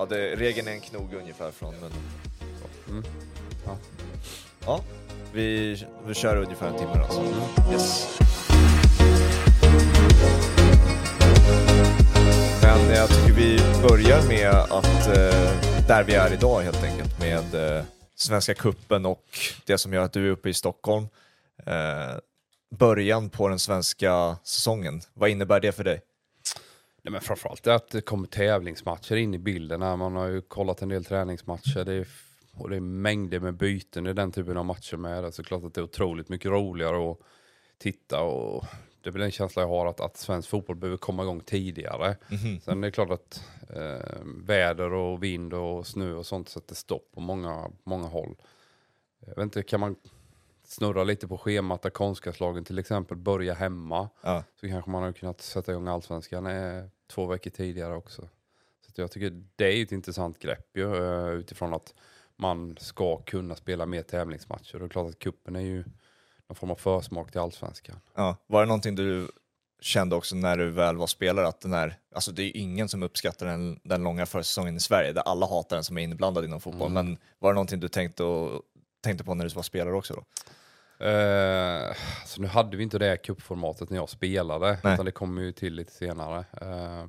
Ja, det, regeln är en knog ungefär från munnen. Mm. Ja. Ja, vi, vi kör ungefär en timme då. alltså. Yes. Men jag tycker vi börjar med att, eh, där vi är idag helt enkelt, med eh, Svenska Kuppen och det som gör att du är uppe i Stockholm. Eh, början på den svenska säsongen, vad innebär det för dig? Nej, men framförallt det att det kommer tävlingsmatcher in i bilden. Här. Man har ju kollat en del träningsmatcher. Det är, och det är mängder med byten i den typen av matcher med. Det är såklart att det är otroligt mycket roligare att titta. Och det är väl en känsla jag har att, att svensk fotboll behöver komma igång tidigare. Mhm. Sen är det klart att eh, väder och vind och snö och sånt sätter stopp på många, många håll. Jag vet inte, kan man snurra lite på schemat där konstgräslagen till exempel börjar hemma Ja. så kanske man har kunnat sätta igång allsvenskan eh, två veckor tidigare också. Så jag tycker det är ett intressant grepp ju, eh, utifrån att man ska kunna spela mer tävlingsmatcher. Och det är klart att kuppen är ju någon form av försmak till allsvenskan. Ja. Var det någonting du kände också när du väl var spelare att den här, alltså det är ingen som uppskattar den, den långa försäsongen i Sverige, där alla hatar den som är inblandad inom fotboll, Mm. men var det någonting du tänkte, och, tänkte på när du var spelare också då? Eh, så nu hade vi inte det kuppformatet när jag spelade, Nej. utan det kom ju till lite senare. Eh,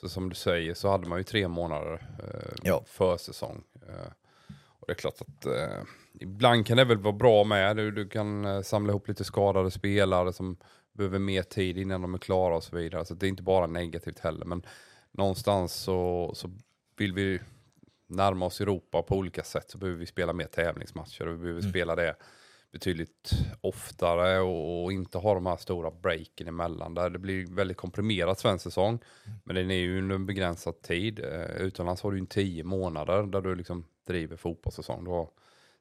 så som du säger så hade man ju tre månader eh, Ja. försäsong. Eh, och det är klart att eh, ibland kan det väl vara bra med. Du, du kan samla ihop lite skadade spelare som behöver mer tid innan de är klara och så vidare. Så det är inte bara negativt heller. Men någonstans så, så vill vi närma oss Europa på olika sätt så behöver vi spela mer tävlingsmatcher och vi behöver Mm. spela det betydligt oftare och, och inte ha de här stora breaken emellan. Där det blir väldigt komprimerat svensk säsong. Men den är ju under en begränsad tid. Eh, utomlands har du ju tio månader där du liksom driver fotbollssäsong. Du har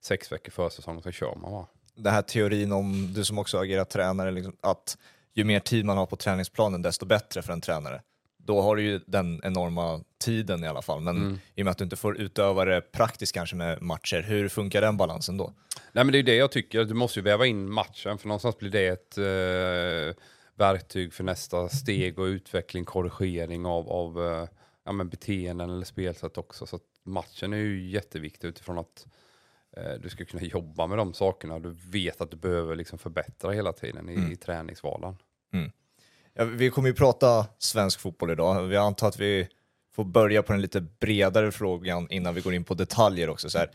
sex veckor försäsong och sen kör man va. Den här teorin om, du som också agerar tränare, liksom, att ju mer tid man har på träningsplanen desto bättre för en tränare. Då har du ju den enorma tiden i alla fall, men Mm. i och med att du inte får utöva det praktiskt kanske med matcher, hur funkar den balansen då? Nej men det är det jag tycker, du måste ju väva in matchen för någonstans blir det ett eh, verktyg för nästa steg och utveckling, korrigering av, av eh, ja, men beteenden eller spelsätt också. Så matchen är ju jätteviktig utifrån att eh, du ska kunna jobba med de sakerna. Du vet att du behöver liksom förbättra hela tiden i, Mm. i träningsvardagen. Ja, vi kommer ju prata svensk fotboll idag. Vi antar att vi får börja på den lite bredare frågan innan vi går in på detaljer också. Så här,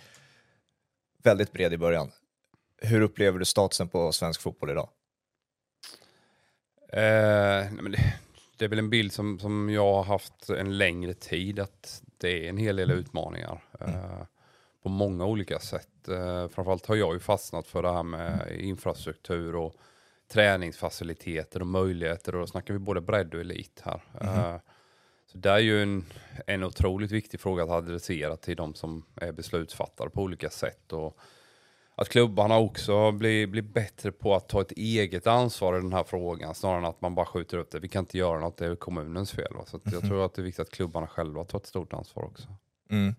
väldigt bred i början. Hur upplever du statusen på svensk fotboll idag? Eh, nej, men det, det är väl en bild som, som jag har haft en längre tid, att det är en hel del utmaningar. Eh, på många olika sätt. Eh, framförallt har jag ju fastnat för det här med infrastruktur och träningsfaciliteter och möjligheter. Och då snackar vi både bredd och elit här. Eh, så det är ju en, en otroligt viktig fråga att adressera till de som är beslutsfattare på olika sätt. Och att klubbarna också blir, blir bättre på att ta ett eget ansvar i den här frågan snarare än att man bara skjuter upp det. Vi kan inte göra något, det är kommunens fel. Va? Så att jag tror att det är viktigt att klubbarna själva tar ett stort ansvar också. Mm.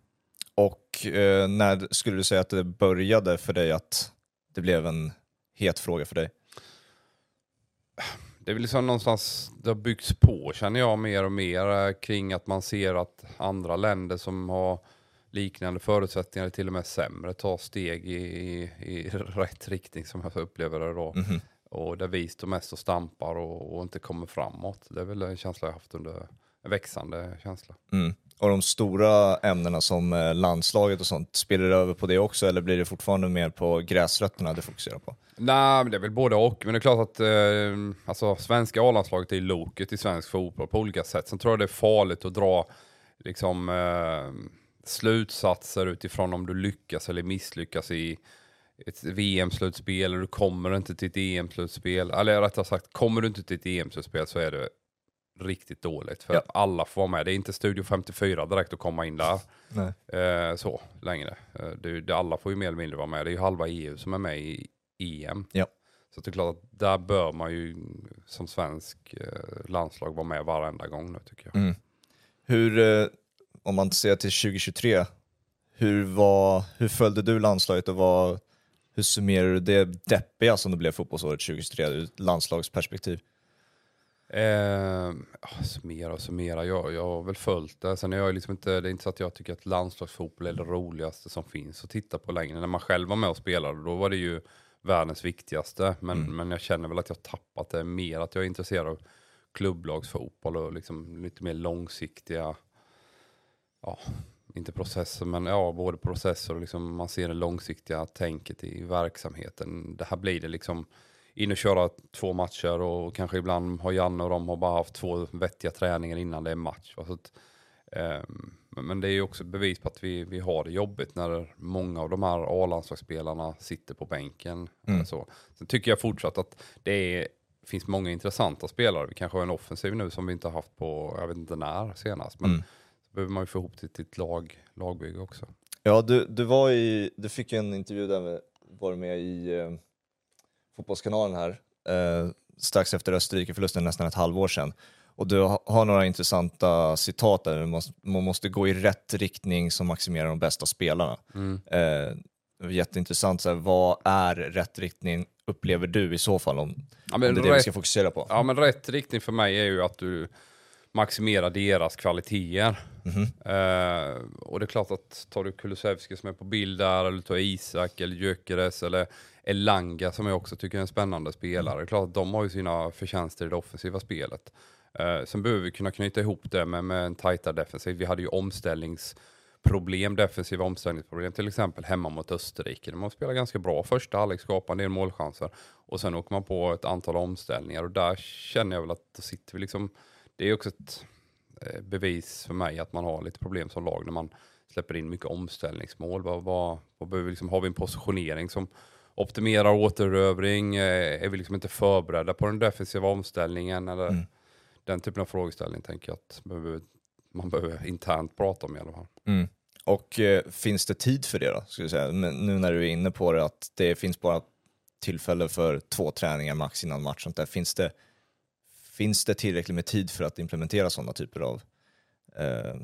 Och eh, när skulle du säga att det började för dig att det blev en het fråga för dig? Det är väl liksom någonstans, det har byggts på känner jag mer och mer eh, kring att man ser att andra länder som har liknande förutsättningar, till och med sämre, tar steg i, i, i rätt riktning som jag upplever det då. Mhm. Och där vi står mest och stampar och, och inte kommer framåt. Det är väl en känsla jag haft under en växande känsla. Mm. Och de stora ämnena som eh, landslaget och sånt, spelar det över på det också eller blir det fortfarande mer på gräsrötterna du fokuserar på? Nej, men det är väl både och. Men det är klart att eh, alltså, svenska A-landslaget är loket i svensk fotboll på olika sätt. Sen tror jag det är farligt att dra liksom, eh, slutsatser utifrån om du lyckas eller misslyckas i ett VM-slutspel eller du kommer inte till ett EM-slutspel. Eller rättare sagt, kommer du inte till ett EM-slutspel så är det riktigt dåligt. För Ja. att alla får vara med. Det är inte Studio 54 direkt att komma in där. Eh, så längre. Eh, det, det, alla får ju mer eller mindre vara med. Det är ju halva EU som är med i EM. Ja. Så det är klart att där bör man ju som svensk eh, landslag vara med varenda gång nu tycker jag. Mm. Hur, eh, om man ser till 2023, hur, var, hur följde du landslaget och vad, hur summerar du det deppiga som det blev fotbollsåret 2023 ur landslagsperspektiv? Eh, ja, summera och summera, jag, jag har väl följt det. Sen är jag liksom inte, det är inte så att jag tycker att landslagsfotboll är det roligaste som finns att titta på längre. När man själv var med och spelade, då var det ju världens viktigaste. Men, Mm. men jag känner väl att jag tappat det mer, att jag är intresserad av klubblagsfotboll och liksom lite mer långsiktiga, ja, inte processer, men ja, både processer och liksom man ser det långsiktiga tänket i verksamheten. Det här blir det liksom in och köra två matcher och kanske ibland har Janne och de har bara haft två vettiga träningar innan det är match. Så att, ehm, men det är ju också bevis på att vi, vi har det jobbigt när många av de här A-landslagsspelarna sitter på bänken. Mm. eller Så. Sen tycker jag fortsatt att det är, finns många intressanta spelare. Vi kanske har en offensiv nu som vi inte har haft på, jag vet inte när senast. Men Mm. så behöver man ju få ihop det till ett lag, lagbygge också. Ja, du, du var i, du fick en intervju där med, var med i eh, Fotbollskanalen här, eh, strax efter Österrike-förlusten, nästan ett halvår sedan. Och du ha- har några intressanta citat där, man måste, man måste gå i rätt riktning som maximerar de bästa spelarna. Mm. Eh, jätteintressant, så här, vad är rätt riktning upplever du i så fall, om, Ja, om det är det vi ska fokusera på? Ja men rätt riktning för mig är ju att du maximerar deras kvaliteter. Mhm. Eh, och det är klart att tar du Kulusevski som är på bild där, eller tar Isak eller Gyökeres eller Elanga som jag också tycker är en spännande spelare. Det är klart de har ju sina förtjänster i det offensiva spelet. Eh, sen behöver vi kunna knyta ihop det med, med en tajtare defensiv. Vi hade ju omställningsproblem, defensiva omställningsproblem, till exempel hemma mot Österrike. Där man spelar ganska bra första halvlek, skapar en del målchanser och sen åker man på ett antal omställningar och där känner jag väl att då sitter vi liksom, det är också ett eh, bevis för mig att man har lite problem som lag när man släpper in mycket omställningsmål. Vad, vad, vad behöver liksom, har vi en positionering som optimerar återövring? Eh, Är vi liksom inte förberedda på den defensiva omställningen? Eller Mm. Den typen av frågeställning tänker jag att man behöver internt prata om i alla fall. Mm. Och eh, finns det tid för det då? Skulle jag säga? Men nu när du är inne på det, att det finns bara tillfälle för två träningar max innan match. Sånt där. Finns, det, finns det tillräckligt med tid för att implementera sådana typer av eh,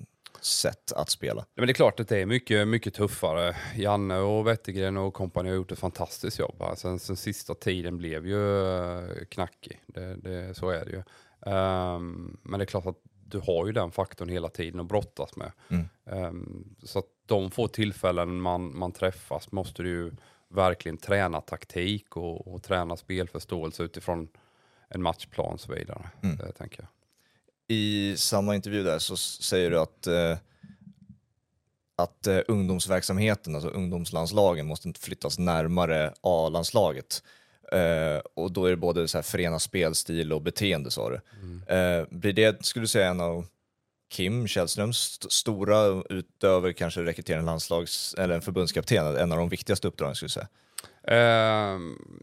sätt att spela? Men det är klart att det är mycket, mycket tuffare. Janne och Wettergren och kompani har gjort ett fantastiskt jobb. här. Sen, sen sista tiden blev ju eh, knackig. Det, det, så är det ju. Ehm, men det är klart att du har ju den faktorn hela tiden att brottas med. Mm. Ehm, så att de få tillfällen man, man träffas måste du ju verkligen träna taktik och, och träna spelförståelse utifrån en matchplan och så vidare. Mm. Det tänker jag. I samma intervju där så säger du att, eh, att eh, ungdomsverksamheten, alltså ungdomslandslagen, måste flyttas närmare A-landslaget. Eh, och då är det både så här förena spelstil och beteende sa du. Eh, blir det, skulle du säga, en av Kim Källströms st- stora, utöver kanske rekrytera en landslags eller en förbundskapten, en av de viktigaste uppdragen skulle jag säga?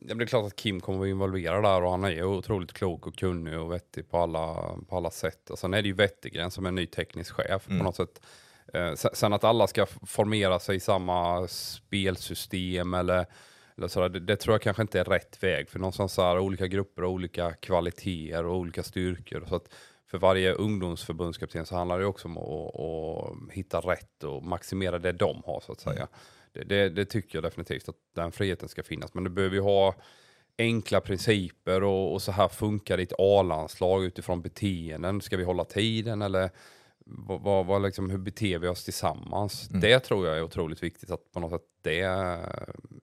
Men det är klart att Kim kommer att vara involverad där och han är otroligt klok och kunnig och vettig på alla, på alla sätt. Och sen är det ju Wettergren som är ny teknisk chef Mm. på något sätt. Eh, sen- att alla ska formera sig i samma spelsystem eller, eller sådär, det, det tror jag kanske inte är rätt väg. För någonstans så här, olika grupper och olika kvaliteter och olika styrkor. Så att för varje ungdomsförbundskapten så handlar det också om att, att hitta rätt och maximera det de har så att säga. Det, det, det tycker jag definitivt att den friheten ska finnas. Men du behöver ju ha enkla principer och, och så här funkar ett A-landslag utifrån beteenden. Ska vi hålla tiden eller vad, vad liksom, hur beter vi oss tillsammans? Mm. Det tror jag är otroligt viktigt att på något sätt det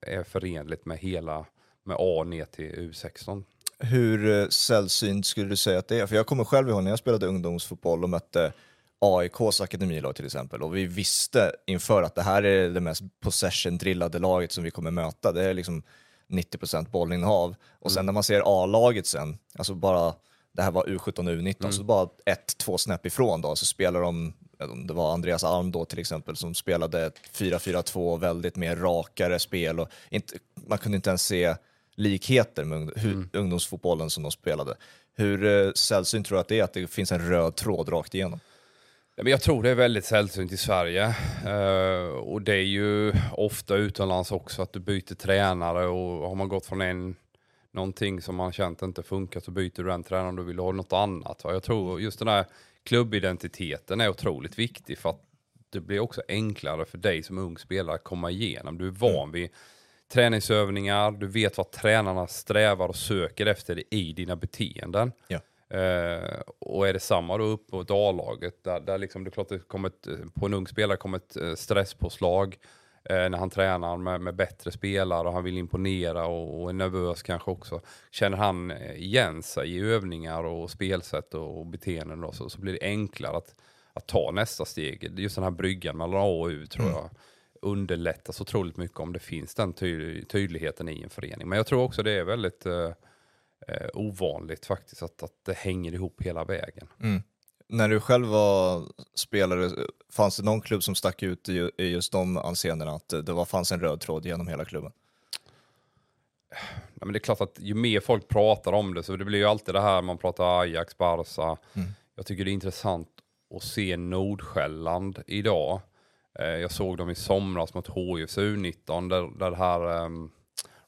är förenligt med hela med A ner till U16. Hur eh, sällsynt skulle du säga att det är? För jag kommer själv ihåg när jag spelade ungdomsfotboll och mötte AIKs akademilag till exempel och vi visste inför att det här är det mest possession-drillade laget som vi kommer möta. Det är liksom 90% bollinnehav. Och sen när man ser A-laget sen, alltså bara, det här var U17 och U19, så bara ett, två snäpp ifrån då, så spelar de, det var Andreas Alm då till exempel, som spelade ett 4-4-2, väldigt mer rakare spel och inte, man kunde inte ens se likheter med hu, ungdomsfotbollen som de spelade. Hur eh, sällsynt tror du att det är att det finns en röd tråd rakt igenom? Ja, men jag tror det är väldigt sällsynt i Sverige. Eh, och det är ju ofta utomlands också att du byter tränare och har man gått från en någonting som man känt inte funkar så byter du den tränaren och vill ha något annat. Va? Jag tror just den här klubbidentiteten är otroligt viktig för att det blir också enklare för dig som ung spelare att komma igenom. Du är van vid träningsövningar, du vet vad tränarna strävar och söker efter i dina beteenden. Ja. Eh, och är det samma då upp på A-laget, där, där liksom det är klart det kommer ett, på en ung spelare kommer ett eh, stresspåslag eh, när han tränar med, med bättre spelare och han vill imponera och, och är nervös kanske också. Känner han igen sig i övningar och spelsätt och, och beteenden då, så, så blir det enklare att, att ta nästa steg. Just den här bryggan mellan A och U tror Mm. jag underlättas otroligt mycket om det finns den ty tydligheten i en förening. Men jag tror också det är väldigt eh, eh, ovanligt faktiskt att, att det hänger ihop hela vägen. Mm. När du själv var spelare, fanns det någon klubb som stack ut i i just de anseendena? Att det var, fanns en röd tråd genom hela klubben? Ja, men det är klart att ju mer folk pratar om det så det blir ju alltid det här man pratar Ajax, Barca. Mm. Jag tycker det är intressant att se Nordsjälland idag. Eh, jag såg dem i somras mot HIFs U19 där, där det här um,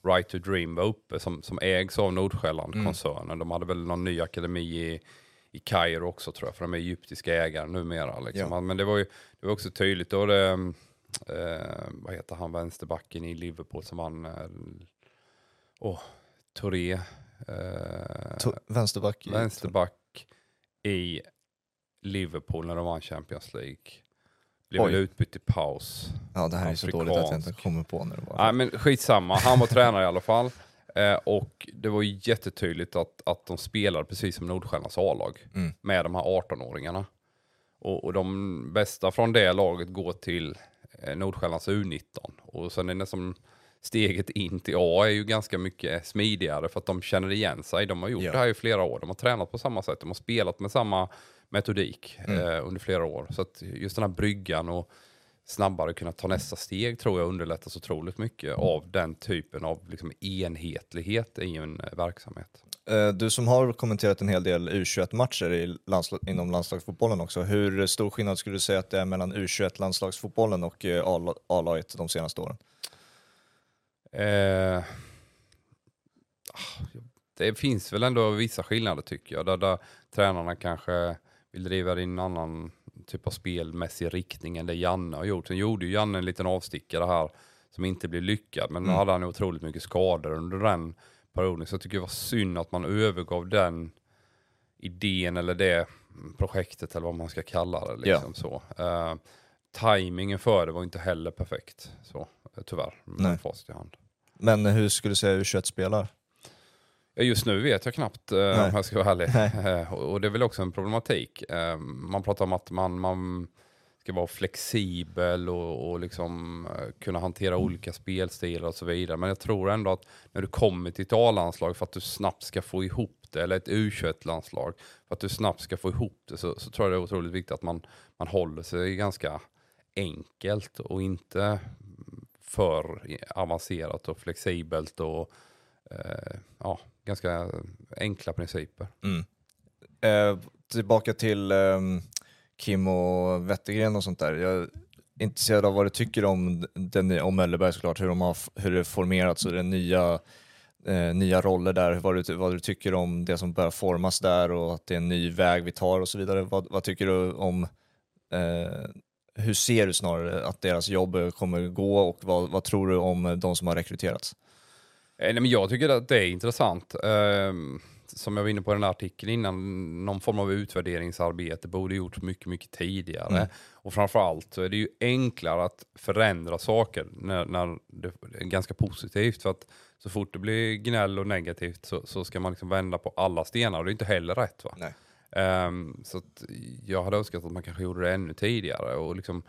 Right to Dream var uppe som, som ägs av Nordsjälland-koncernen. De hade väl någon ny akademi i, i Kairo också tror jag, för de är egyptiska ägare numera. Liksom. Ja. Men det var ju det var också tydligt. Då det, um, eh, vad heter han, vänsterbacken i Liverpool som vann eh, Åh, Touré. Eh, To- vänsterback? i- vänsterback i Liverpool när de vann Champions League. Blev väl utbytt i paus. Ja, det här är så dåligt att jag inte Afrikansk. kommer på det var. Nej men skitsamma, han var tränare i alla fall. Eh, och det var ju jättetydligt att, att de spelade precis som Nordsjällands A-lag. Mm. Med de här 18-åringarna. Och, och de bästa från det laget går till eh, Nordsjällands U19. Och sen är det nästan steget in till A är ju ganska mycket smidigare för att de känner igen sig. De har gjort Ja. det här i flera år. De har tränat på samma sätt. De har spelat med samma metodik Mm. eh, under flera år. Så att just den här bryggan och snabbare kunna ta nästa steg tror jag underlättas otroligt mycket av den typen av liksom, enhetlighet i en verksamhet. Eh, Du som har kommenterat en hel del U21-matcher i landsla- inom landslagsfotbollen också, hur stor skillnad skulle du säga att det är mellan U21-landslagsfotbollen och eh, A-laget de senaste åren? Eh, ah, det finns väl ändå vissa skillnader tycker jag. Där, där tränarna kanske vill driva det i en annan typ av spelmässig riktning än det Janne har gjort. Sen gjorde ju Janne en liten avstickare här som inte blev lyckad. Men Mm. hade han otroligt mycket skador under den perioden. Så jag tycker det var synd att man övergav den idén eller det projektet eller vad man ska kalla det. Liksom så. Eh, timingen för det var inte heller perfekt. Så, eh, tyvärr, Nej. med facit i hand. Men hur skulle du säga U21 spelar? Just nu vet jag knappt eh, Nej. om jag ska vara ärlig. Eh, och det är väl också en problematik. Eh, man pratar om att man, man ska vara flexibel och, och liksom, kunna hantera olika spelstilar och så vidare. Men jag tror ändå att när du kommer till ett A-landslag för att du snabbt ska få ihop det, eller ett U21-landslag, för att du snabbt ska få ihop det, så, så tror jag det är otroligt viktigt att man, man håller sig ganska enkelt och inte för avancerat och flexibelt och eh, ja, ganska enkla principer. Mm. Eh, tillbaka till eh, Kim och Wettergren och sånt där. Jag är intresserad av vad du tycker om, den, om Möllerberg såklart, hur, de har, hur det formerats och det är nya, eh, nya roller där, vad du, vad du tycker om det som börjar formas där och att det är en ny väg vi tar och så vidare. Vad, vad tycker du om, eh, hur ser du snarare att deras jobb kommer gå och vad, vad tror du om de som har rekryterats? Eh, nej, men jag tycker att det är intressant. Ehm, som jag var inne på i den här artikeln innan, någon form av utvärderingsarbete borde gjorts mycket, mycket tidigare. Mm. Och framförallt så är det ju enklare att förändra saker när, när det är ganska positivt. För att så fort det blir gnäll och negativt så, så ska man liksom vända på alla stenar och det är inte heller rätt. Va? Nej. Ehm, så jag hade önskat att man kanske gjorde det ännu tidigare och liksom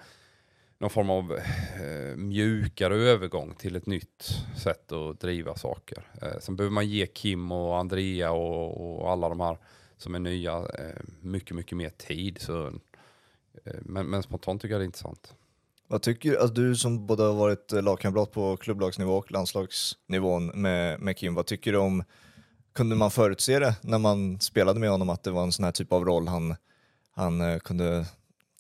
någon form av eh, mjukare övergång till ett nytt sätt att driva saker. Eh, sen behöver man ge Kim och Andrea och, och alla de här som är nya eh, mycket, mycket mer tid. Så, eh, men, men spontant tycker jag det är intressant. Vad tycker alltså du som både har varit eh, lagkamrat på klubblagsnivå och landslagsnivån med, med Kim, vad tycker du om, kunde man förutse det när man spelade med honom att det var en sån här typ av roll han, han eh, kunde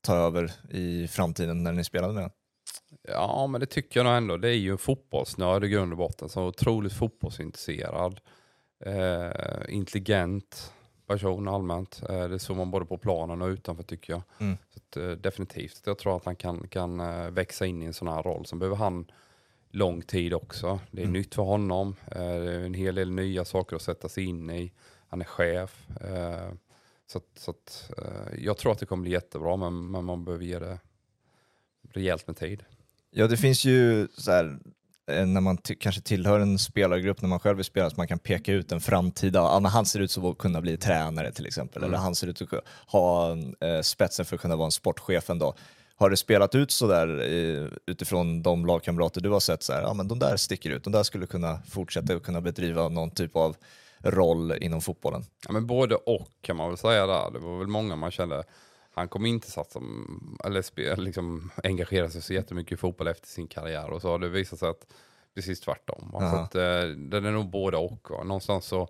ta över i framtiden när ni spelade med honom? Ja, men det tycker jag nog ändå. Det är ju en fotbollsnörd i grund och botten är otroligt fotbollsintresserad. Eh, intelligent person allmänt. Eh, det såg man både på planen och utanför tycker jag. Mm. Så att, eh, definitivt. Jag tror att han kan, kan eh, växa in i en sån här roll. Sen behöver han lång tid också. Det är Mm. nytt för honom. Eh, det är en hel del nya saker att sätta sig in i. han är chef. Så att, så att, eh, jag tror att det kommer bli jättebra, men, men man behöver ge det rejält med tid. Ja, det finns ju så här, eh, när man kanske tillhör en spelargrupp, när man själv är spelare, så man kan peka ut en framtida, ja, men han ser ut som att kunna bli tränare till exempel, Mm. eller han ser ut att ha eh, spetsen för att kunna vara en sportchef en dag. Har det spelat ut sådär eh, utifrån de lagkamrater du har sett, så här, ja men de där sticker ut, de där skulle kunna fortsätta och kunna bedriva någon typ av roll inom fotbollen? Ja, men både och kan man väl säga där. Det var väl många man kände, han kommer inte satsa, eller liksom engagera sig så jättemycket i fotboll efter sin karriär och så har det visat sig att precis tvärtom. va. Så Aha. att, eh, den är nog både och. Va. Någonstans så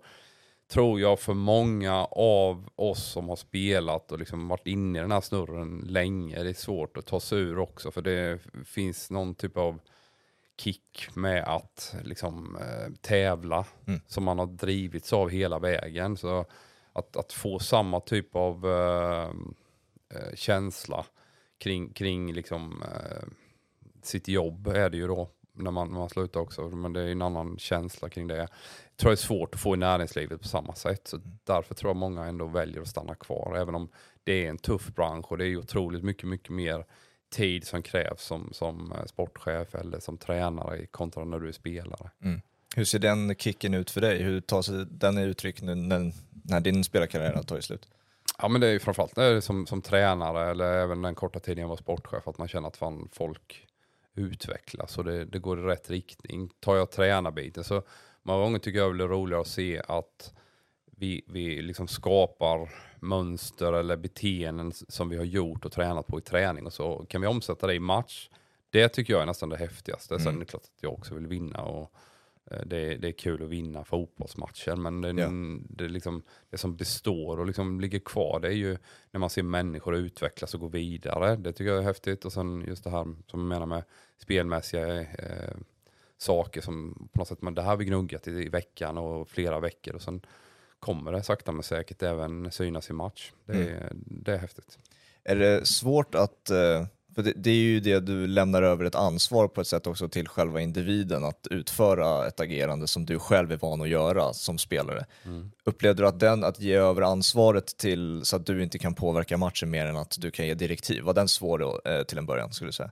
tror jag för många av oss som har spelat och liksom varit inne i den här snurren länge, det är svårt att ta sig ur också för det finns någon typ av kick med att liksom, eh, tävla Mm. som man har drivits av hela vägen. Så att, att få samma typ av eh, eh, känsla kring, kring liksom, eh, sitt jobb är det ju då när man, när man slutar också. Men det är en annan känsla kring det. Jag tror det är svårt att få i näringslivet på samma sätt. Så därför tror jag många ändå väljer att stanna kvar. Även om det är en tuff bransch och det är otroligt mycket, mycket mer tid som krävs som, som eh, sportchef eller som tränare kontra när du är spelare. Hur ser den kicken ut för dig? Hur tar sig den i uttryck nu när, när din spelarkarriär har tagit slut? Ja men det är ju framförallt när det som, som tränare eller även den korta tiden jag var sportchef att man känner att fan folk utvecklas och det, det går i rätt riktning. Tar jag tränarbiten så många gånger tycker jag det är roligare att se att vi, vi liksom skapar mönster eller beteenden som vi har gjort och tränat på i träning och så kan vi omsätta det i match. Det tycker jag är nästan det häftigaste. Sen är det klart att jag också vill vinna och eh, det, är- det är kul att vinna fotbollsmatcher men det, Ja. det, liksom, det som består och liksom ligger kvar det är ju när man ser människor utvecklas och gå vidare. Det tycker jag är häftigt och sen just det här som jag menar med spelmässiga eh, saker som på något sätt, men det här har vi gnuggat i, i veckan och flera veckor och sen kommer det sakta men säkert även synas i match. Det är, det är häftigt. Är det svårt att, eh, för det, det är ju det du lämnar över ett ansvar på ett sätt också till själva individen att utföra ett agerande som du själv är van att göra som spelare. Upplevde du att den, att ge över ansvaret till så att du inte kan påverka matchen mer än att du kan ge direktiv, var den svår då, eh, till en början skulle du säga?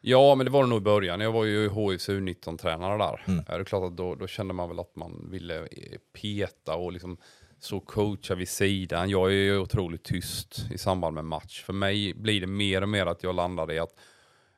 Ja, men det var det nog i början. Jag var ju HIFs U19-tränare där. Mm. Det är klart att då, då kände man väl att man ville eh, peta och liksom så coacha vid sidan. Jag är ju otroligt tyst i samband med match. För mig blir det mer och mer att jag landar i att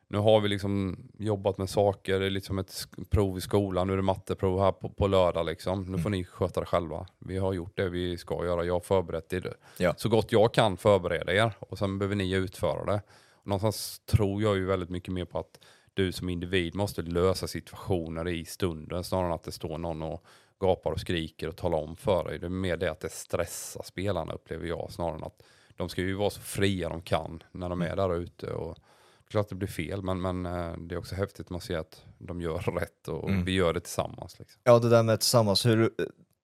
nu har vi liksom jobbat med saker, det är liksom ett prov i skolan, nu är det matteprov här på, på lördag liksom. Nu får ni sköta det själva. Vi har gjort det vi ska göra, jag har förberett det. Ja. Så gott jag kan förbereda er och sen behöver ni utföra det. Någonstans tror jag ju väldigt mycket mer på att du som individ måste lösa situationer i stunden snarare än att det står någon och gapar och skriker och talar om för dig. Det är mer det att det stressar spelarna upplever jag snarare än att de ska ju vara så fria de kan när de är där ute. Och klart det blir fel men, men eh, det är också häftigt att man ser att de gör rätt och Mm. vi gör det tillsammans. Liksom. Ja, det där med tillsammans, hur,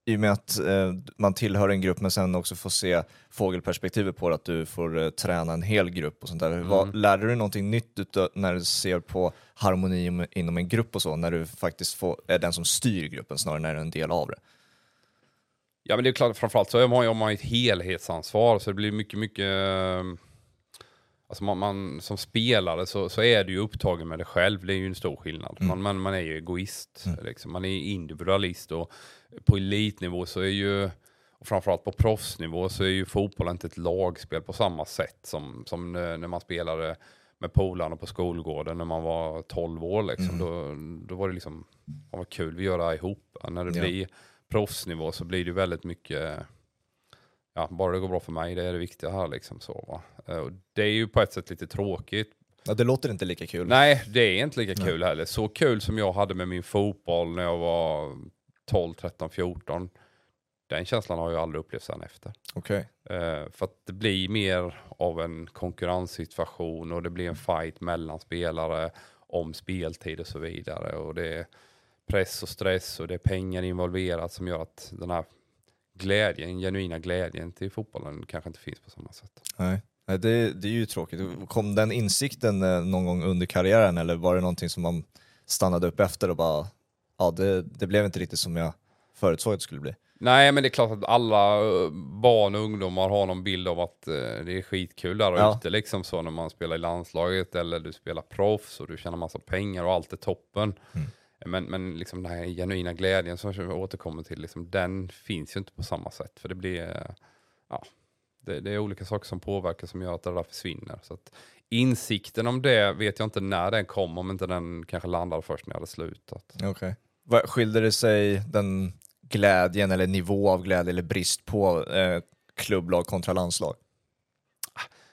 i och med att eh, man tillhör en grupp men sen också får se fågelperspektivet på det, att du får eh, träna en hel grupp och sånt där. Vad, lärde du dig någonting nytt när du ser på harmoni inom en grupp och så, när du faktiskt får, är den som styr gruppen snarare du är en del av det? Ja men det är klart, framförallt så har man ju ett helhetsansvar så det blir mycket, mycket Alltså man, man, som spelare så, så är du ju upptagen med det själv, det är ju en stor skillnad. Man, man, man är ju egoist, liksom. man är individualist och på elitnivå så är ju, och framförallt på proffsnivå så är ju fotboll inte ett lagspel på samma sätt som, som när man spelade med polarna på skolgården när man var 12 år. Liksom. Då, då var det liksom, "Fan, vad kul vi gör det här ihop. När det Ja. blir proffsnivå så blir det väldigt mycket ja, bara det går bra för mig, det är det viktiga här liksom så. Eh, Och det är ju på ett sätt lite tråkigt. Ja, det låter inte lika kul. Nej, det är inte lika kul heller. Så kul som jag hade med min fotboll när jag var 12, 13, 14. Den känslan har jag aldrig upplevt sen efter. Okej. Eh, för att det blir mer av en konkurrenssituation och det blir en fight mellan spelare om speltid och så vidare. Och det är press och stress och det är pengar involverat som gör att den här glädjen, genuina glädjen till fotbollen kanske inte finns på samma sätt. Nej. Nej, Det, det är ju tråkigt. Kom den insikten eh, någon gång under karriären eller var det någonting som man stannade upp efter och bara, ja det, det blev inte riktigt som jag förutsåg att det skulle bli? Nej, men det är klart att alla eh, barn och ungdomar har någon bild av att eh, det är skitkul där Ja. ute liksom så när man spelar i landslaget eller du spelar proffs och du tjänar massa pengar och allt är toppen. Mm. Men, men liksom den här genuina glädjen som jag återkommer till, liksom, den finns ju inte på samma sätt. För det blir, eh, ja, det, det är olika saker som påverkar som gör att det där försvinner. Så att insikten om det vet jag inte när den kom, om inte den kanske landade först när jag hade slutat. Okej. Skilde det sig den glädjen eller nivå av glädje eller brist på eh, klubblag kontra landslag?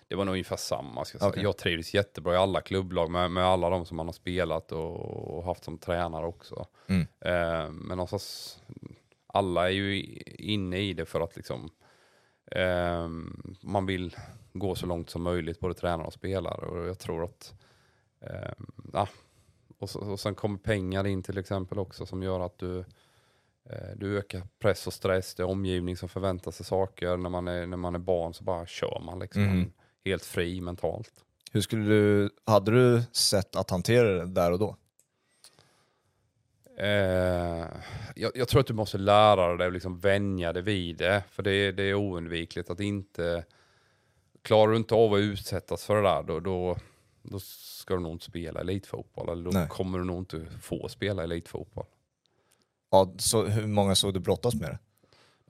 Det var nog ungefär samma. Ska jag, säga. Okej. jag trivdes jättebra i alla klubblag med, med alla de som man har spelat och, och haft som tränare också. Mm. Eh, men någonstans, alla är ju inne i det för att liksom, eh, man vill gå så långt som möjligt, både tränare och spelare. Och jag tror att, eh, ja, och, så, och sen kommer pengar in till exempel också som gör att du eh, du ökar press och stress, det är omgivning som förväntar sig saker. När man är, när man är barn så bara kör man liksom. Är helt fri mentalt. Hur skulle du, hade du sett att hantera det där och då? Eh, jag, jag tror att du måste lära dig att liksom vänja dig vid det. För det, är- det är oundvikligt att inte... Klarar du inte av att utsättas för det där, då, då, då ska du nog inte spela elitfotboll. Eller då Nej. kommer du nog inte få spela elitfotboll. Ja, så hur många såg du brottas med det?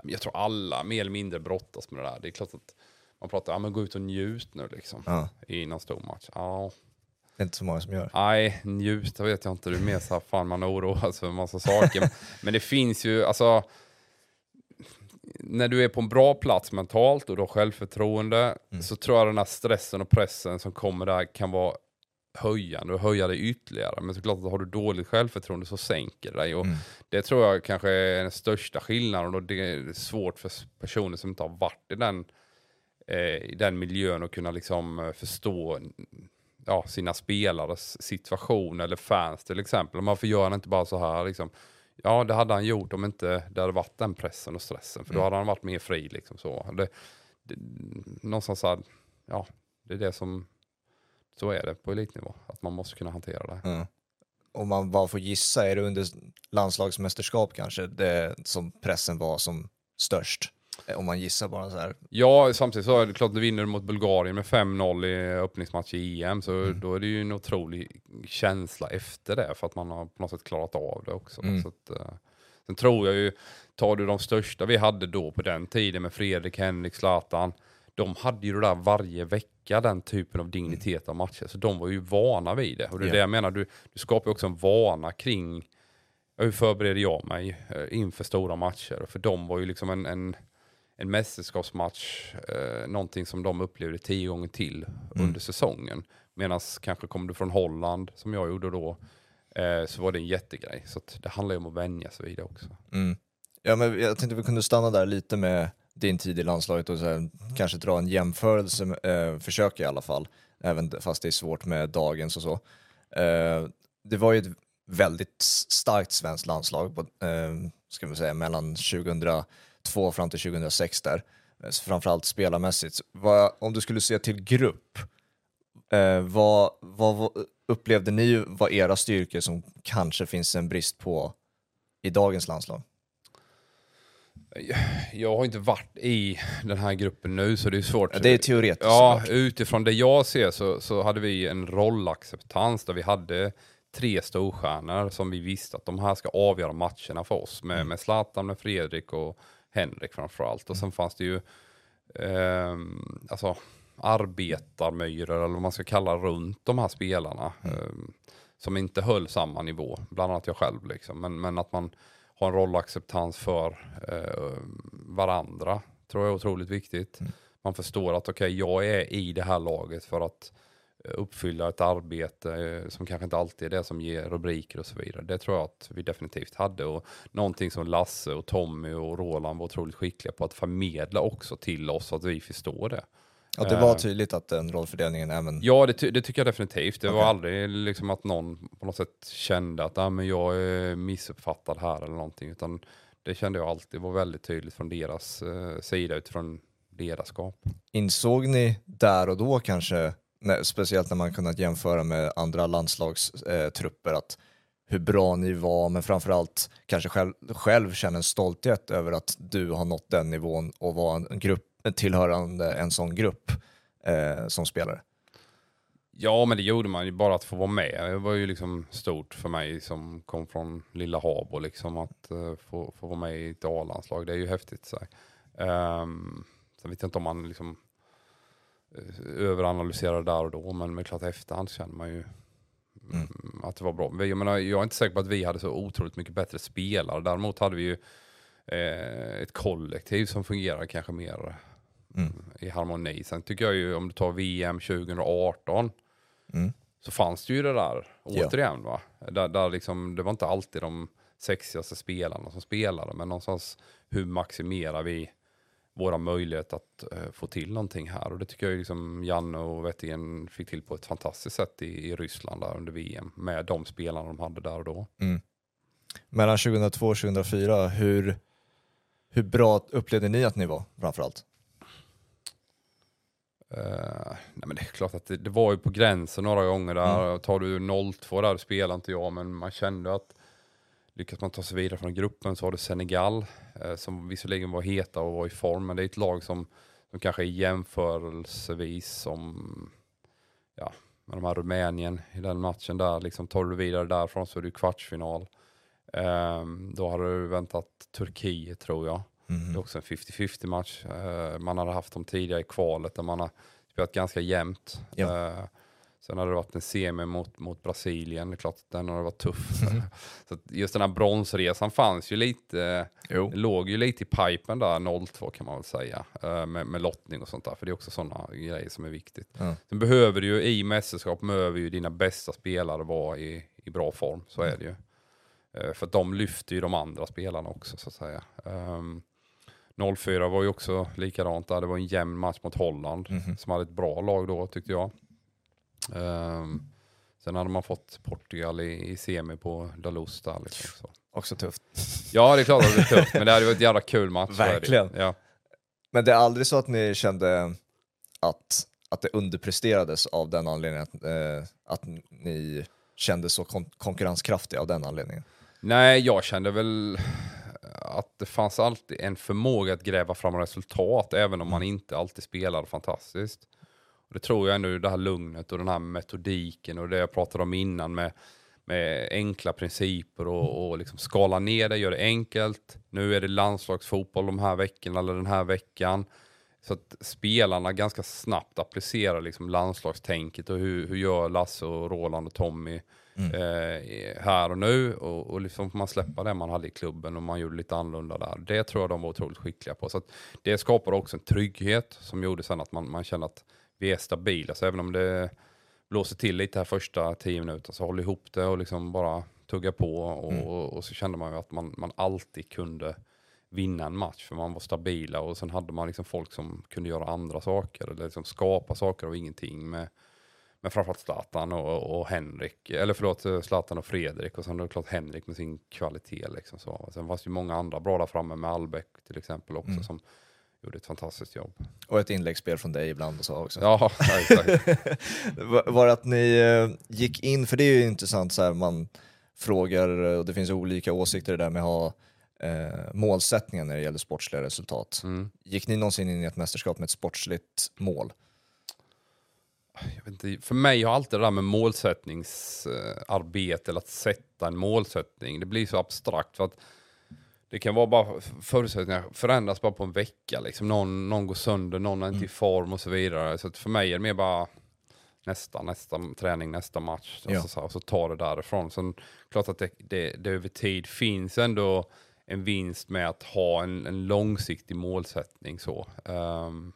Jag tror alla mer eller mindre brottas med det där. Det är klart att man pratar, ja men gå ut och njut nu liksom. Ja, I någon stor match. Ja, det är inte så många som gör. Nej, njuta vet jag inte. Det är mer så här, fan man oroar sig för en massa saker. Men det finns ju, alltså. När du är på en bra plats mentalt och du har självförtroende så tror jag den här stressen och pressen som kommer där kan vara höjande och höja dig ytterligare. Men såklart att har du dåligt självförtroende så sänker det dig. Och Mm. Det tror jag kanske är den största skillnaden och det är svårt för personer som inte har varit i den, eh, i den miljön och kunna liksom eh, förstå ja, sina spelares situation eller fans till exempel. Varför gör han inte bara så här liksom? Ja, det hade han gjort om inte det hade varit den pressen och stressen. För då Mm. hade han varit mer fri liksom så. Det, det, någonstans så här, ja, det är det som, så är det på elitnivå. Att man måste kunna hantera det. Ja. Om man bara får gissa, är det under landslagsmästerskap kanske det som pressen var som störst? Eh, Om man gissar bara så här. Ja, samtidigt så är det klart du vinner mot Bulgarien med 5-0 i öppningsmatch i EM. Så Mm. då är det ju en otrolig känsla efter det. För att man har på något sätt klarat av det också. Mm. Så att, eh, sen tror jag ju, tar du de största vi hade då på den tiden med Fredrik, Henrik, Zlatan. De hade ju det där varje vecka, den typen av dignitet av matcher. Så de var ju vana vid det. Och det är Ja. det jag menar, du, du skapar ju också en vana kring hur förbereder jag mig eh, inför stora matcher? För de var ju liksom en, en, en mästerskapsmatch, eh, någonting som de upplevde tio gånger till under säsongen. Medan kanske kom du från Holland, som jag gjorde då, eh, så var det en jättegrej. Så att det handlar ju om att vänja sig vid det också. Mm. Ja, men jag tänkte vi kunde stanna där lite med din tid i landslaget och så här, kanske dra en jämförelse, eh, försöka i alla fall, även fast det är svårt med dagens och så. Eh, det var ju ett väldigt starkt svenskt landslag, på, eh, ska man säga, mellan 2002 fram till 2006 där, eh, framförallt spelarmässigt. Vad, om du skulle se till grupp, eh, vad, vad, upplevde ni var era styrkor som kanske finns en brist på i dagens landslag? Jag har inte varit i den här gruppen nu så det är svårt. Det är teoretiskt Ja, utifrån det jag ser så, så hade vi en rollacceptans där vi hade tre storstjärnor som vi visste att de här ska avgöra matcherna för oss. Med, Mm. med Zlatan, med Fredrik och Henrik framförallt. Och sen fanns det ju ehm, alltså, arbetarmyror eller vad man ska kalla runt de här spelarna. ehm, som inte höll samma nivå, bland annat jag själv. Liksom. Men, men att man har en rollacceptans för eh, varandra tror jag är otroligt viktigt. Man förstår att okej, jag är i det här laget för att eh, uppfylla ett arbete eh, som kanske inte alltid är det som ger rubriker och så vidare. Det tror jag att vi definitivt hade och någonting som Lasse och Tommy och Roland var otroligt skickliga på att förmedla också till oss så att vi förstår det. Att det var Eh, tydligt att den rollfördelningen även... Ja, det, ty- det tycker jag definitivt. Det var Okej. aldrig liksom att någon på något sätt kände att ah, men jag är missuppfattad här eller någonting. Utan det kände jag alltid var väldigt tydligt från deras eh, sida utifrån ledarskap. Insåg ni där och då kanske, när, speciellt när man kunnat jämföra med andra landslagstrupper, att hur bra ni var, men framförallt kanske själv, själv känner en stolthet över att du har nått den nivån och var en grupp, tillhörande en sån grupp eh, som spelare? Ja, men det gjorde man ju bara att få vara med. Det var ju liksom stort för mig som kom från lilla Habo, liksom att uh, få, få vara med i ett A-landslag. Det är ju häftigt. Så. Um, sen vet jag inte om man liksom uh, överanalyserar där och då, men med klart efterhand känner man ju mm. att det var bra. Jag, menar, jag är inte säker på att vi hade så otroligt mycket bättre spelare. Däremot hade vi ju uh, ett kollektiv som fungerar kanske mer mm. i harmoni. Sen tycker jag ju om du tar VM 2018 mm. så fanns det ju det där återigen. Va? Där, där liksom, det var inte alltid de sexigaste spelarna som spelade, men någonstans hur maximerar vi våra möjligheter att uh, få till någonting här. Och det tycker jag liksom Janne och Wettingen fick till på ett fantastiskt sätt i, i Ryssland där under VM med de spelarna de hade där och då. Mm. Mellan 2002 och 2004, hur, hur bra upplevde ni att ni var framförallt? Uh, nej men det är klart att det, det, var ju på gränsen några gånger där. Mm. Tar du 0-2 där spelar inte jag, men man kände att lyckas man ta sig vidare från gruppen så har du Senegal uh, som visserligen var heta och var i form, men det är ett lag som, som kanske är jämförelsevis som ja, med de här Rumänien i den matchen där. Liksom, tar du vidare därifrån så är du kvartsfinal. Um, då har du väntat Turkiet tror jag. Mm. Det är också en 50-50 match. Uh, man hade haft dem tidigare i kvalet där man har spelat ganska jämnt. Ja. Uh, sen hade det varit en semi mot, mot Brasilien, det är klart att den har varit tuff. Mm. så just den här bronsresan fanns ju lite, jo. låg ju lite i pipen där 0-2 kan man väl säga. Uh, med, med lottning och sånt där, för det är också sådana grejer som är viktigt. Mm. Sen behöver du ju i mästerskap, behöver ju dina bästa spelare vara i, i bra form, så är det ju. För de lyfter ju de andra spelarna också så att säga. Um, 04 var ju också likadant där. Det var en jämn match mot Holland mm som hade ett bra lag då tyckte jag. Um, sen hade man fått Portugal i, i semi på Dalus där. Liksom, så. Också tufft. Ja, det är klart att det är tufft, men det hade varit en jävla kul match. Verkligen. Ja. Men det är aldrig så att ni kände att, att det underpresterades av den anledningen, att, eh, att ni kände så kon konkurrenskraftiga av den anledningen? Nej, jag kände väl att det fanns alltid en förmåga att gräva fram resultat, även om man mm. inte alltid spelar fantastiskt. Och det tror jag ändå, det här lugnet och den här metodiken och det jag pratade om innan med, med enkla principer och, och liksom skala ner det, göra det enkelt. Nu är det landslagsfotboll de här veckorna eller den här veckan. Så att spelarna ganska snabbt applicerar liksom landslagstänket och hur, hur gör Lasse och Roland och Tommy mm. eh, här och nu och, och liksom man släppa det man hade i klubben och man gjorde lite annorlunda där. Det tror jag de var otroligt skickliga på. Så det skapar också en trygghet som gjorde sen att man, man känner att vi är stabila. Så även om det blåser till lite här första tio minuter så håller ihop det och liksom bara tugga på och, mm. och, så kände man ju att man, man alltid kunde vinna en match för man var stabila och sen hade man liksom folk som kunde göra andra saker eller liksom skapa saker av ingenting med men framförallt Zlatan och, och Henrik, eller förlåt, Zlatan och Fredrik och sen då klart Henrik med sin kvalitet. Liksom så. Sen fanns det ju många andra bra där framme med Albeck till exempel också mm. som gjorde ett fantastiskt jobb. Och ett inläggsspel från dig ibland och så också. Ja, exakt. var det att ni eh, gick in, för det är ju intressant så här, man frågar och det finns olika åsikter där med att ha eh, målsättningar när det gäller sportsliga resultat. Mm. Gick ni någonsin in i ett mästerskap med ett sportsligt mål? inte, för mig har alltid det där med målsättningsarbete, eller att sätta en målsättning, det blir så abstrakt. för att det kan vara bara förutsättningar förändras bara på en vecka. Liksom. Någon, någon går sönder, någon är inte mm. i form och så vidare. Så för mig är det mer bara nästa, nästa träning, nästa match. Ja. Och, så, och så tar det därifrån. Sen klart att det, det, det över tid finns ändå en vinst med att ha en, en långsiktig målsättning. så. Um,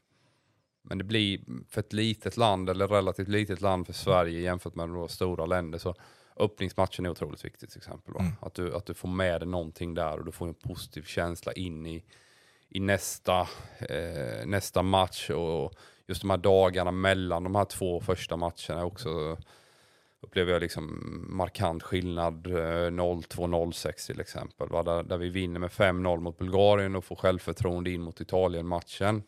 men det blir för ett litet land, eller relativt litet land för Sverige jämfört med några stora länder, så öppningsmatchen är otroligt viktig till exempel. Mm. Att, du, att du får med dig någonting där och du får en positiv känsla in i, i nästa, eh, nästa match. Och just de här dagarna mellan de här två första matcherna också upplever jag liksom markant skillnad. 0-2-0-6 eh, till exempel. Där, där vi vinner med 5-0 mot Bulgarien och får självförtroende in mot Italien-matchen.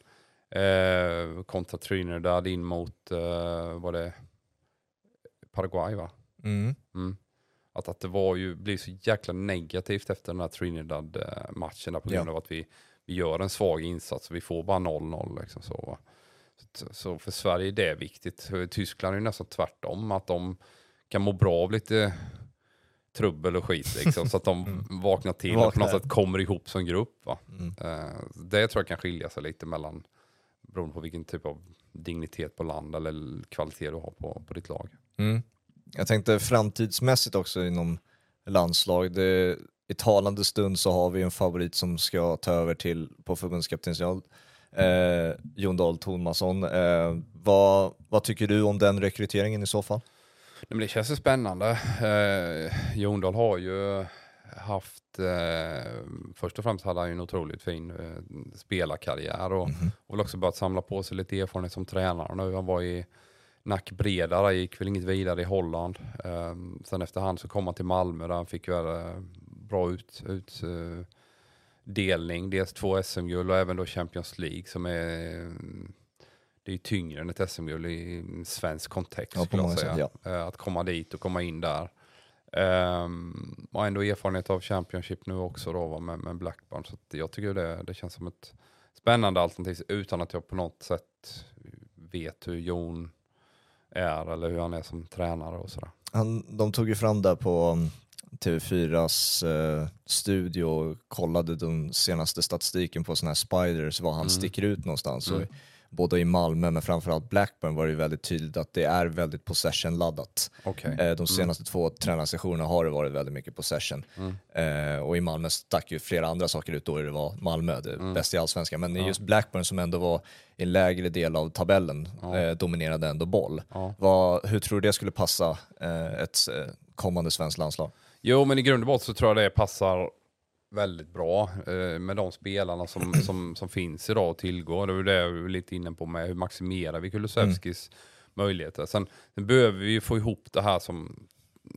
Eh, kontra Trinidad in mot, eh, var det Paraguay va? Mm. Mm. att, att det var ju, blev så jäkla negativt efter den här Trinidad-matchen på grund Ja. av att vi, vi gör en svag insats och vi får bara 0-0. Liksom så. Så, så för Sverige är det viktigt. Tyskland är ju nästan tvärtom, att de kan må bra av lite trubbel och skit liksom, så att de vaknar till och på något sätt kommer ihop som grupp. Va? Mm. Eh, det tror jag kan skilja sig lite mellan beroende på vilken typ av dignitet på land eller kvalitet du har på, på ditt lag. Mm. Jag tänkte framtidsmässigt också inom landslag. Det, I talande stund så har vi en favorit som ska ta över till på förbundskaptensroll. Eh, Jon Dahl Tomasson. Eh, vad, vad tycker du om den rekryteringen i så fall? Men det känns ju spännande. Eh, Jon Dahl har ju haft, eh, först och främst hade han ju en otroligt fin eh, spelarkarriär och, och väl också börjat samla på sig lite erfarenhet som tränare nu. Han var i Nack Breda, där gick väl inget vidare i Holland. Eh, sen efterhand så kom han till Malmö där han fick väl eh, bra ut, ut delning, dels två SM-guld och även då Champions League som är det är tyngre än ett SM-guld i en svensk kontext. Ja, på skulle jag många sätt, säga. Eh, Att komma dit och komma in där. Um, och ändå erfarenhet av Championship nu också då va, med, med Blackburn. Så jag tycker det, det känns som ett spännande alternativ utan att jag på något sätt vet hur Jon är eller hur han är som tränare och sådär. Han, de tog ju fram där på mm, TV4s eh, studio och kollade den senaste statistiken på sådana här spiders, var han sticker ut någonstans. Mm. Och både i Malmö men framförallt Blackburn var det väldigt tydligt att det är väldigt possession-laddat. Okej. Eh, De senaste två tränarsessionerna har det varit väldigt mycket possession. Eh, och i Malmö stack ju flera andra saker ut då det var Malmö, det bästa i allsvenskan. Men i just Blackburn som ändå var i en lägre del av tabellen eh, dominerade ändå boll. Ja. Vad, hur tror du det skulle passa ett kommande svenskt landslag? Jo, men i grund och botten så tror jag det passar väldigt bra eh, med de spelarna som, som, som finns idag och tillgår. Det var det jag var lite inne på med hur maximerar vi Kulusevskis möjligheter. Sen, sen behöver vi ju få ihop det här som,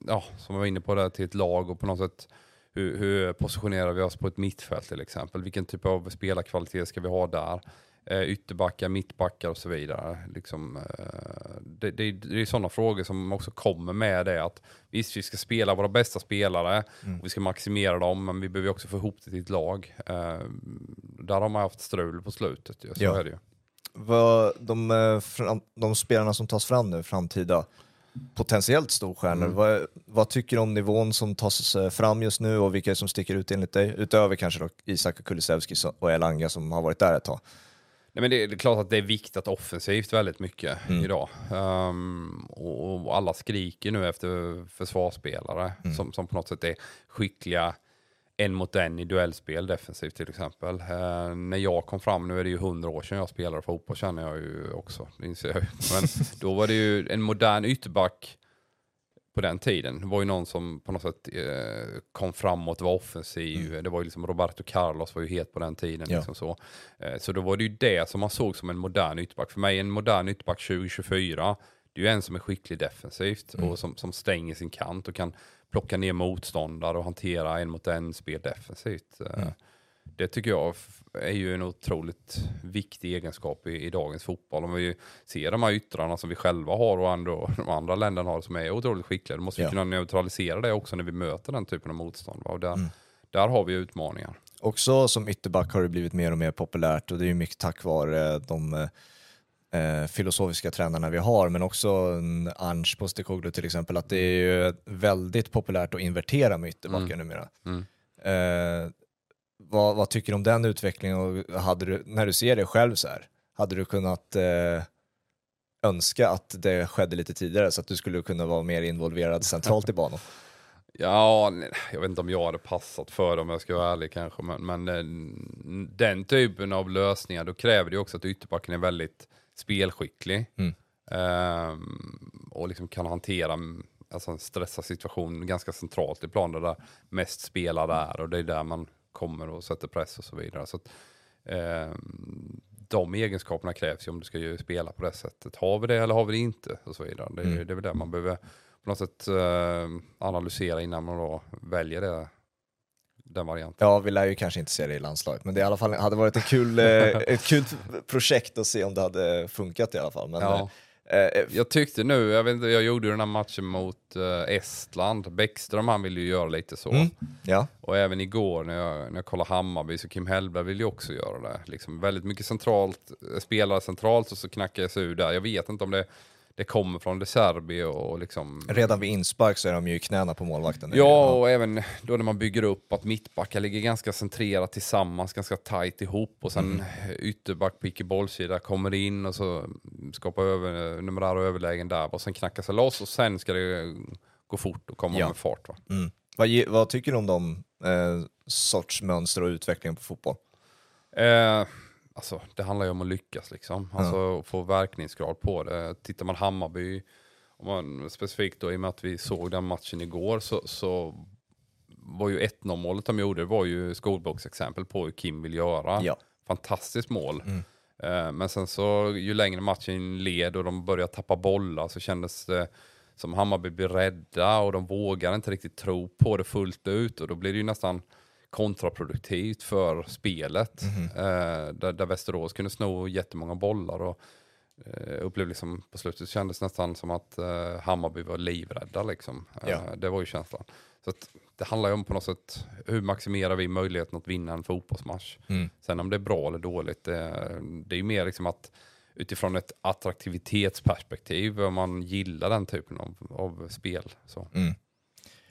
ja, som jag var inne på där till ett lag och på något sätt hur, hur positionerar vi oss på ett mittfält till exempel? Vilken typ av spelarkvalitet ska vi ha där? Eh, ytterbackar, mittbackar och så vidare. Liksom, eh, det, det, det är sådana frågor som också kommer med det att visst, vi ska spela våra bästa spelare och vi ska maximera dem, men vi behöver också få ihop det till ett lag. Eh, där har man haft strul på slutet, så Ja. är det ju. Vad, de, de spelarna som tas fram nu, framtida potentiellt storstjärnor, vad, vad tycker du om nivån som tas fram just nu och vilka som sticker ut enligt dig? Utöver kanske då Isak Kulusevski så- och Elanga som har varit där ett tag. Nej, men det, är- det är klart att det är viktigt offensivt väldigt mycket idag. Ehm, och, och alla skriker nu efter försvarsspelare som, som på något sätt är skickliga en mot en i duellspel defensivt till exempel. Eh, när jag kom fram, nu är det ju hundra år sedan jag spelade fotboll känner jag ju också, det inser jag ju. Men då var det ju en modern ytterback på den tiden. Det var ju någon som på något sätt eh, kom framåt, var offensiv. Det var ju liksom Roberto Carlos var ju het på den tiden. Ja. Liksom så. Eh, så då var det ju det som man såg som en modern ytterback. För mig en modern ytterback 2024, det är ju en som är skicklig defensivt och som, som stänger sin kant och kan plocka ner motståndare och hantera en mot en spel defensivt. Eh, Det tycker jag är ju en otroligt viktig egenskap i, i dagens fotboll. Om vi ser de här yttrarna som vi själva har och ändå de andra länderna har som är otroligt skickliga, då måste Ja. vi kunna neutralisera det också när vi möter den typen av motstånd. va? Och där, där har vi utmaningar. Också som ytterback har det blivit mer och mer populärt och det är mycket tack vare de eh, filosofiska tränarna vi har, men också Ange Postecoglou till exempel, att det är ju väldigt populärt att invertera med ytterbackar numera. Mm. Eh, vad, vad tycker du om den utvecklingen och hade du, när du ser det själv så här, hade du kunnat eh, önska att det skedde lite tidigare så att du skulle kunna vara mer involverad centralt i banan? Ja, nej, jag vet inte om jag hade passat för det om jag ska vara ärlig kanske, men, men den, den typen av lösningar, då kräver det också att ytterbacken är väldigt spelskicklig. Mm. Ehm, och liksom kan hantera mm, alltså en stressad situation ganska centralt i planen där mest spelare är och det är där man kommer och sätter press och så vidare. Så att, ehm, de egenskaperna krävs ju om du ska ju spela på det sättet. Har vi det eller har vi det inte? Och så vidare. Det, är- Mm. det är väl det man behöver på något sätt eh, analysera innan man då väljer det, den varianten. Ja, vi lär ju kanske inte se det i landslaget, men det i alla fall hade varit ett kul, eh, ett kul projekt att se om det hade funkat i alla fall. Men Ja. Eh, Eh, Jag tyckte nu, jag, vet inte, jag gjorde den här matchen mot eh, Estland. Bäckström han ville ju göra lite så. Mm. ja, Och även igår när jag, när jag kollade Hammarby så Kim Hellberg ville ju också göra det. Liksom väldigt mycket centralt, spelare centralt och så knackar jag sig ur där. Jag vet inte om det, det kommer från De Serbi och liksom... redan vid inspark så är de ju i knäna på målvakten. Ja, och även då när man bygger upp att mittbackar ligger ganska centrerat tillsammans, ganska tajt ihop och sen mm. ytterback på icke-bollsida kommer in och så skapar över, numerära överlägen där och sen knackar sig loss och sen ska det gå fort och komma Ja. med fart. Va? Mm. Vad, vad tycker du om de eh, sorts mönster och utveckling på fotboll? Eh, alltså, det handlar ju om att lyckas liksom. Alltså få verkningsgrad på det. Tittar man Hammarby, om man, specifikt då i och med att vi såg den matchen igår, så, så var ju 1-0 målet de gjorde, var ju skolboksexempel på hur Kim vill göra. Ja. Fantastiskt mål. Eh, men sen så ju längre matchen led och de började tappa bollar så kändes det som Hammarby blev rädda och de vågar inte riktigt tro på det fullt ut och då blir det ju nästan kontraproduktivt för spelet. Eh, där, där Västerås kunde sno jättemånga bollar och eh, upplevde liksom på slutet kändes nästan som att eh, Hammarby var livrädda liksom. Eh, Ja. Det var ju känslan. Så att det handlar ju om på något sätt hur maximerar vi möjligheten att vinna en fotbollsmatch. Mm. Sen om det är bra eller dåligt, det, det är ju mer liksom att utifrån ett attraktivitetsperspektiv, om man gillar den typen av, av spel. Så.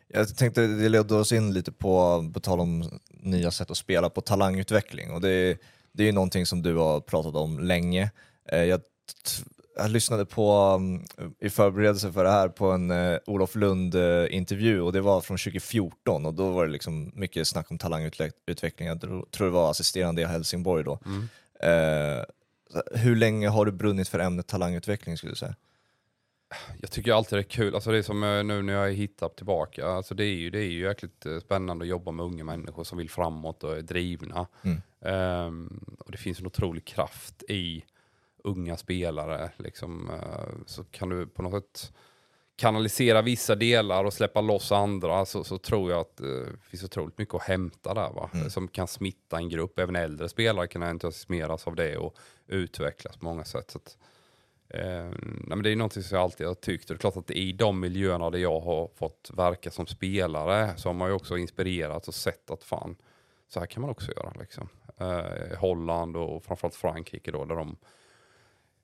Jag tänkte, det ledde oss in lite på, på tal om nya sätt att spela, på talangutveckling. Och det, det är ju någonting som du har pratat om länge. Eh, Jag, jag lyssnade på, um, i förberedelse för det här, på en eh, Olof Lund-intervju och det var från 2014 och då var det liksom mycket snack om talangutveckling. Jag tror det var assisterande i Helsingborg då. Eh, så hur länge har du brunnit för ämnet talangutveckling skulle du säga? Jag tycker alltid det är kul, alltså det är som eh, nu när jag är hittat tillbaka, alltså det är ju, det är ju jäkligt eh, spännande att jobba med unga människor som vill framåt och är drivna. Mm. Ehm, och det finns en otrolig kraft i unga spelare, liksom, eh, så kan du på något sätt kanalisera vissa delar och släppa loss andra så, så tror jag att det finns otroligt mycket att hämta där va? som kan smitta en grupp. Även äldre spelare kan entusiasmeras av det och utvecklas på många sätt. Så att, eh, nej, men det är någonting som jag alltid har tyckt. Och det är klart att i de miljöerna där jag har fått verka som spelare så har man ju också inspirerats och sett att fan, så här kan man också göra. Liksom. Eh, Holland och framförallt Frankrike då, där de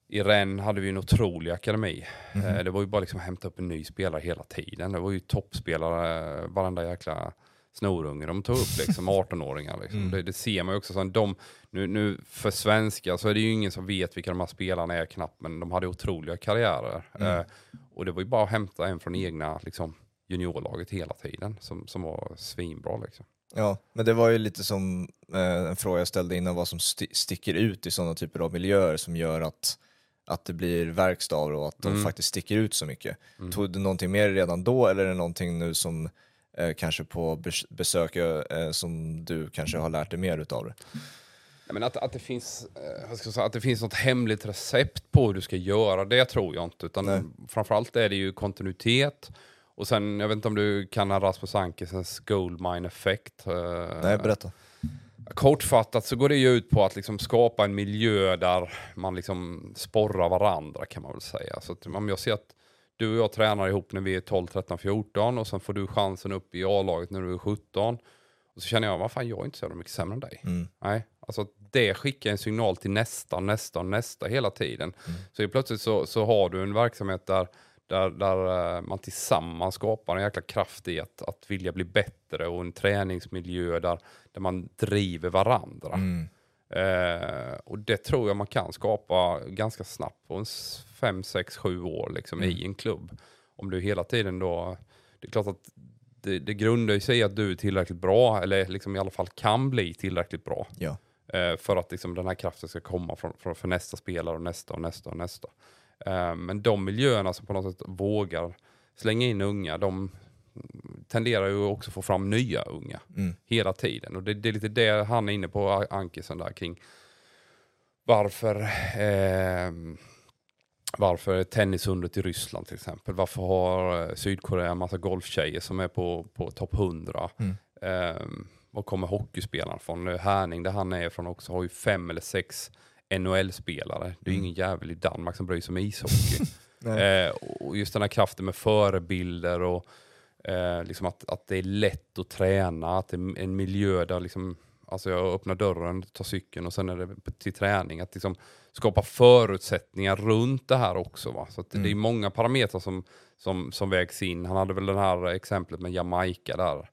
i Rennes hade vi en otrolig akademi. Eh, Det var ju bara liksom att hämta upp en ny spelare hela tiden. Det var ju toppspelare, eh, varenda jäkla snorunge de tog upp, liksom 18-åringar. Liksom. Det, det ser man ju också. Sen de, nu, nu för svenska så är det ju ingen som vet vilka de här spelarna är knappt, men de hade otroliga karriärer. Eh, och det var ju bara att hämta en från egna liksom, juniorlaget hela tiden, som, som var svinbra. Liksom. Ja, men det var ju lite som eh, en fråga jag ställde innan, vad som sti- sticker ut i sådana typer av miljöer som gör att, att det blir verkstad och att de faktiskt sticker ut så mycket. Tog du någonting mer redan då eller är det någonting nu som eh, kanske på bes- besök eh, som du kanske har lärt dig mer utav det? Ja, men att, att, det finns, eh, säga, att det finns något hemligt recept på hur du ska göra, det tror jag inte. Utan Nej. framförallt är det ju kontinuitet. Och sen, jag vet inte om du kan Rasmus Ankesens goldmine effekt. eh, Nej, berätta. Kortfattat så går det ju ut på att liksom skapa en miljö där man liksom sporrar varandra kan man väl säga. Så att om jag ser att du och jag tränar ihop när vi är 12, 13, 14 och sen får du chansen upp i A-laget när du är 17. Och så känner jag, vad fan jag är inte så mycket sämre än dig. Nej, alltså det skickar en signal till nästa, nästa, nästa hela tiden. Så helt plötsligt så, så har du en verksamhet där, där, där eh, man tillsammans skapar en jäkla kraft i att, att vilja bli bättre och en träningsmiljö där, där man driver varandra. Eh, och det tror jag man kan skapa ganska snabbt på en 5, 6, 7 år liksom, i en klubb. Om du hela tiden då, det är klart att det, det grundar sig i att du är tillräckligt bra, eller liksom i alla fall kan bli tillräckligt bra. Ja. Eh, för att liksom den här kraften ska komma från, från, för nästa spelare och nästa och nästa och nästa. Eh, men de miljöerna som på något sätt vågar slänga in unga, de tenderar ju också få fram nya unga hela tiden. Och det, det är lite det han är inne på, Ankesen där kring varför eh, varför tennisundret i Ryssland till exempel. Varför har eh, Sydkorea en massa golftjejer som är på, på topp 100? Eh, var kommer hockeyspelaren från? Härning där han är från också har ju fem eller sex NHL-spelare. Det är Mm. ingen jävel i Danmark som bryr sig om ishockey. eh, och just den här kraften med förebilder och eh, liksom att, att det är lätt att träna, att det är en miljö där liksom, alltså jag öppnar dörren, tar cykeln och sen är det till träning. Att liksom skapa förutsättningar runt det här också. Va? Så Mm. det är många parametrar som, som, som vägs in. Han hade väl det här exemplet med Jamaica där,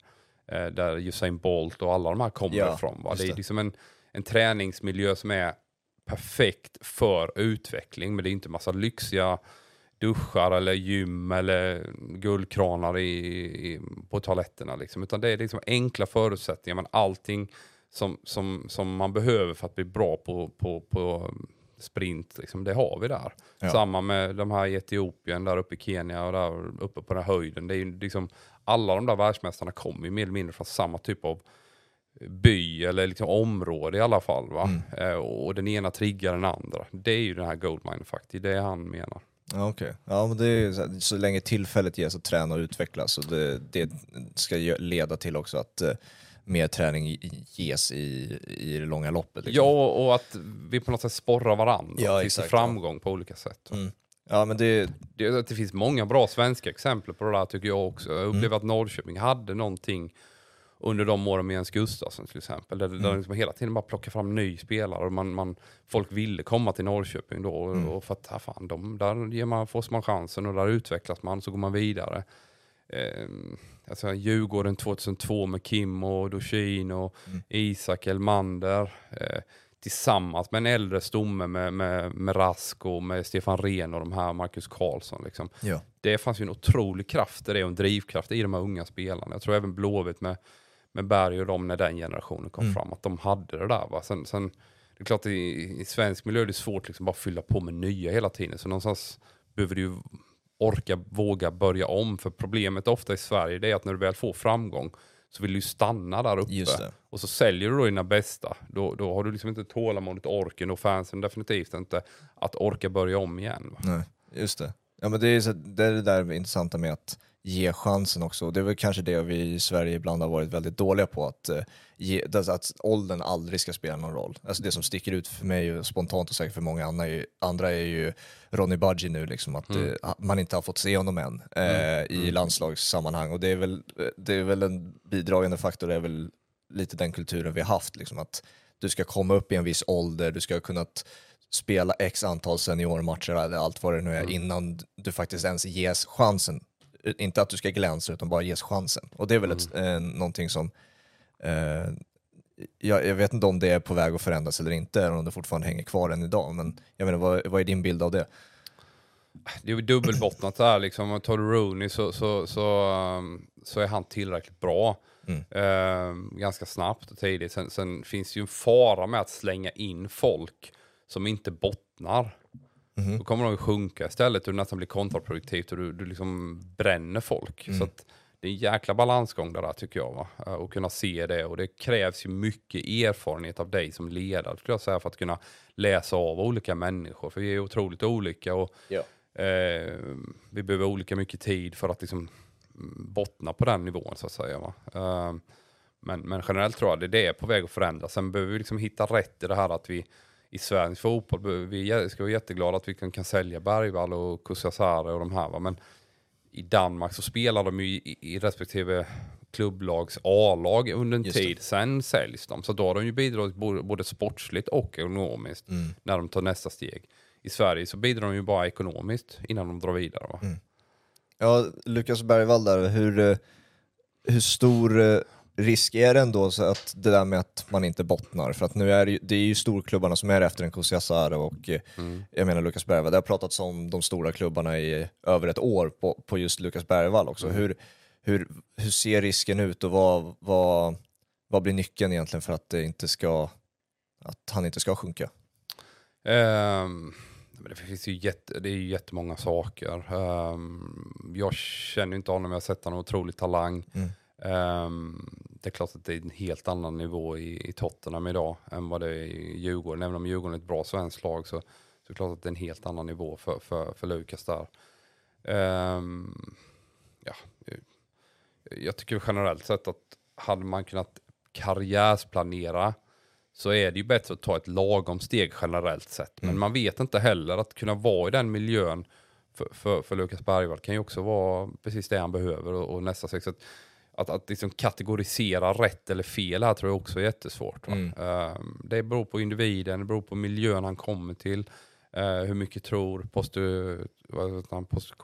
eh, där Usain Bolt och alla de här kommer Ja, ifrån. Va? Det är det. liksom en, en träningsmiljö som är perfekt för utveckling, men det är inte massa lyxiga duschar eller gym eller guldkranar i, i, på toaletterna. Liksom. Utan det är liksom enkla förutsättningar, men allting som, som, som man behöver för att bli bra på, på, på sprint, liksom, det har vi där. Ja. Samma med de här i Etiopien, där uppe i Kenya och där uppe på den här höjden. Det är liksom, alla de där världsmästarna kommer ju mer eller mindre från samma typ av by eller liksom område i alla fall. Va? Mm. Eh, och den ena triggar den andra. Det är ju den här goldmine faktiskt, det är han menar. Ja, okej. Ja, men det är så, här, så länge tillfället ges att träna och utvecklas och det, det ska leda till också att eh, mer träning ges i, i det långa loppet. liksom. Ja, och att vi på något sätt sporrar varandra Ja, till framgång på olika sätt. Mm. Ja, men det, Det, det finns många bra svenska exempel på det där tycker jag också. Jag upplever Mm. att Norrköping hade någonting under de åren med Jens Gustafsson till exempel. Där, där Mm. liksom hela tiden bara plocka fram ny spelare. Och man, man, folk ville komma till Norrköping då. och- Mm. Och för att, fan, de, där ger man, får man chansen och där utvecklas man så går man vidare. Eh, alltså Djurgården 2002 med Kim och Dorsin och Mm. Isak Elmander. Eh, tillsammans med en äldre stomme med, med, med Rask och med Stefan Rehn och de här, Marcus Karlsson. Liksom ja. det fanns ju en otrolig kraft i det och en drivkraft i de här unga spelarna. Jag tror även Blåvitt med, med Berg och dem när den generationen kom Mm. fram, att de hade det där. Va? Sen, sen, det är klart i, i svensk miljö är det svårt liksom bara fylla på med nya hela tiden. Så någonstans behöver du orka, våga börja om. För problemet ofta i Sverige det är att när du väl får framgång så vill du stanna där uppe. Och så säljer du då dina bästa. Då, då har du liksom inte tålamodet, orken och fansen definitivt inte att orka börja om igen. Va? Nej, just det. Ja, men det, är så, det är det där intressanta med att ge chansen också. Det är väl kanske det vi i Sverige ibland har varit väldigt dåliga på, att, eh, ge, alltså att åldern aldrig ska spela någon roll. Alltså det som sticker ut för mig spontant och säkert för många andra är, ju- andra är ju Ronny Budgie nu, liksom, att Mm. eh, man inte har fått se honom än eh, i landslagssammanhang. Och det är väl, det är väl en bidragande faktor, det är väl lite den kulturen vi har haft, liksom, att du ska komma upp i en viss ålder, du ska ha kunnat spela x antal seniormatcher eller allt vad det nu är Mm. innan du faktiskt ens ges chansen. Inte att du ska glänsa utan bara ges chansen. Och det är väl ett, Mm. eh, någonting som eh, jag, jag vet inte om det är på väg att förändras eller inte, eller om det fortfarande hänger kvar än idag. Men jag menar, vad, vad är din bild av det? det är ju dubbelbottnat där liksom. Tar du Rooney så, så, så, um, så är han tillräckligt bra. Mm. Ehm, ganska snabbt och tidigt. Sen, sen finns det ju en fara med att slänga in folk som inte bottnar. Mhm. Då kommer de ju sjunka istället och det nästan blir kontraproduktivt och du, du liksom bränner folk. Mm. Så att det är en jäkla balansgång där tycker jag. Va? Eh, Och kunna se det och det krävs ju mycket erfarenhet av dig som ledare skulle jag säga för att kunna läsa av olika människor. För vi är otroligt olika och Ja. Eh, vi behöver olika mycket tid för att liksom mm, bottna på den nivån så att säga. Va? Eh, men, men generellt tror jag det, det är på väg att förändras. Sen behöver vi liksom hitta rätt i det här att vi i svensk fotboll, vi ska vara jätteglada att vi kan, kan sälja Bergvall och Kusiasare och de här. Va? Men i Danmark så spelar de ju i, i respektive klubblags A-lag under en tid. Sen säljs de. Så då har de ju bidragit både, både sportsligt och ekonomiskt Mm. när de tar nästa steg. I Sverige så bidrar de ju bara ekonomiskt innan de drar vidare. Va? Mm. Ja, Lukas Bergvall där, hur, eh, hur stor eh, risk är det ändå så att det där med att man inte bottnar? För att nu är det, det är ju storklubbarna som är efter en Kusiasare och eh, Mm. jag menar Lukas Bergvall. Det har pratats om de stora klubbarna i över ett år på, på just Lukas Bergvall också. Mm. Hur, hur, hur ser risken ut och vad, vad, vad blir nyckeln egentligen för att, det inte ska, att han inte ska sjunka? Men det finns ju jätte, det är ju jättemånga saker. Ehm, jag känner inte honom, jag har sett honom otrolig talang. Mm. Ehm, det är klart att det är en helt annan nivå i, i Tottenham idag än vad det är i Djurgården. Även om Djurgården är ett bra svenskt lag så, så är det klart att det är en helt annan nivå för, för, för Lukas där. Ehm, ja, eh, jag tycker generellt sett att hade man kunnat karriärsplanera så är det ju bättre att ta ett lagom steg generellt sett. Men Mm. man vet inte heller att kunna vara i den miljön för, för, för Lukas Bergvall kan ju också vara precis det han behöver och, och nästa steg. Att, att, liksom kategorisera rätt eller fel här tror jag också är jättesvårt. Mm. Ehm, det beror på individen, det beror på miljön han kommer till. eh, hur mycket tror Postu?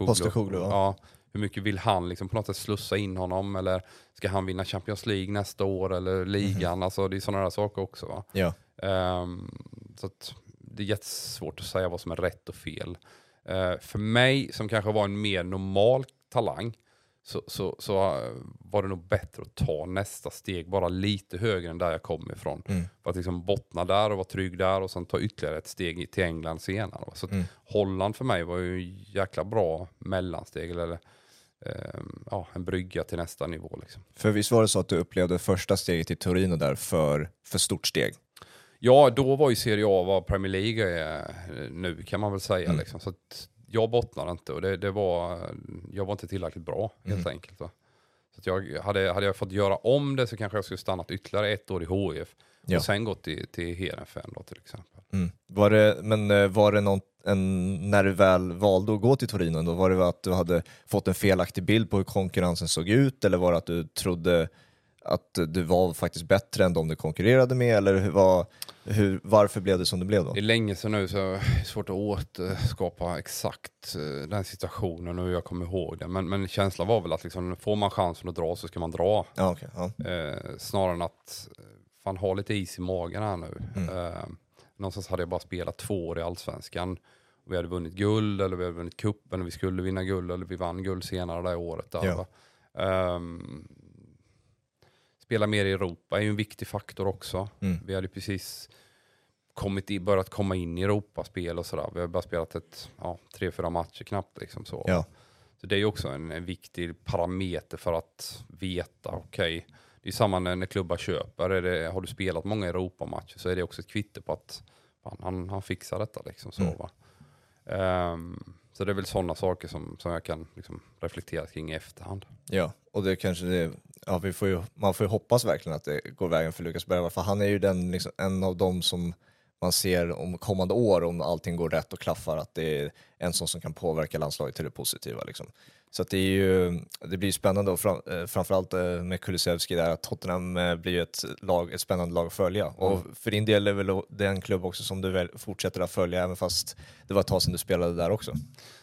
Postecoglou, ja. Hur mycket vill han liksom på något sätt slussa in honom? Eller ska han vinna Champions League nästa år eller ligan? Alltså, det är sådana där saker också. Va? Ja. Ehm, så att det är jättesvårt att säga vad som är rätt och fel. Eh, för mig som kanske var en mer normal talang så, så, så eh, var det nog bättre att ta nästa steg bara lite högre än där jag kom ifrån. Mm. För att liksom bottna där och vara trygg där och sen ta ytterligare ett steg till England senare. Så Mm. Holland för mig var ju en jäkla bra mellansteg eller ehm, ja, en brygga till nästa nivå. Liksom. För visst var det så att du upplevde första steget i Torino där för, för stort steg? Ja, då var ju Serie A vad Premier League är eh, nu kan man väl säga. Mm. Liksom. Så att jag bottnade inte och det, det var, jag var inte tillräckligt bra helt Mm. enkelt. Va? Så jag, hade, hade jag fått göra om det så kanske jag skulle stannat ytterligare ett år i HIF Ja. och sen gått till, till Heerenveen då till exempel. Mm. Var det, men eh, var det någon, en, när du väl valde att gå till Torino, då var det att du hade fått en felaktig bild på hur konkurrensen såg ut eller var det att du trodde att du var faktiskt bättre än de du konkurrerade med eller hur, var, hur, varför blev det som det blev då? Det är länge sedan nu så det är svårt att återskapa exakt eh, den situationen och hur jag kommer ihåg det. Men, men känslan var väl att liksom, får man chansen att dra så ska man dra. Ja, okej, ja. Eh, snarare än att eh, fan ha lite is i magen här nu. Mm. Eh, någonstans hade jag bara spelat två år i allsvenskan. Vi hade vunnit guld eller vi hade vunnit kuppen och vi skulle vinna guld eller vi vann guld senare det året. Där, Ja. va? Spela mer i Europa är ju en viktig faktor också. Mm. Vi hade precis kommit i, börjat komma in i Europaspel och sådär. Vi har bara spelat ett, ja, tre, fyra matcher knappt. Liksom så. Ja. Så det är ju också en, en viktig parameter för att veta, okej, det är samma när, när klubbar köper. Det, har du spelat många Europamatcher så är det också ett kvitto på att fan, han, han fixar detta. Liksom, så, Mm. va? Så det är väl sådana saker som, som jag kan liksom, reflektera kring i efterhand. Ja, och det kanske det, ja, vi får ju, man får ju hoppas verkligen att det går vägen för Lukas Bergvall, för han är ju den, liksom, en av dem som man ser om kommande år, om allting går rätt och klaffar, att det är en sån som kan påverka landslaget till det positiva. Liksom. Så att det, är ju, det blir spännande och fram, eh, framförallt eh, med Kulusevski där, att Tottenham eh, blir ett, lag, ett spännande lag att följa. Och för din del är väl det en klubb också som du väl fortsätter att följa, även fast det var ett tag sedan du spelade där också.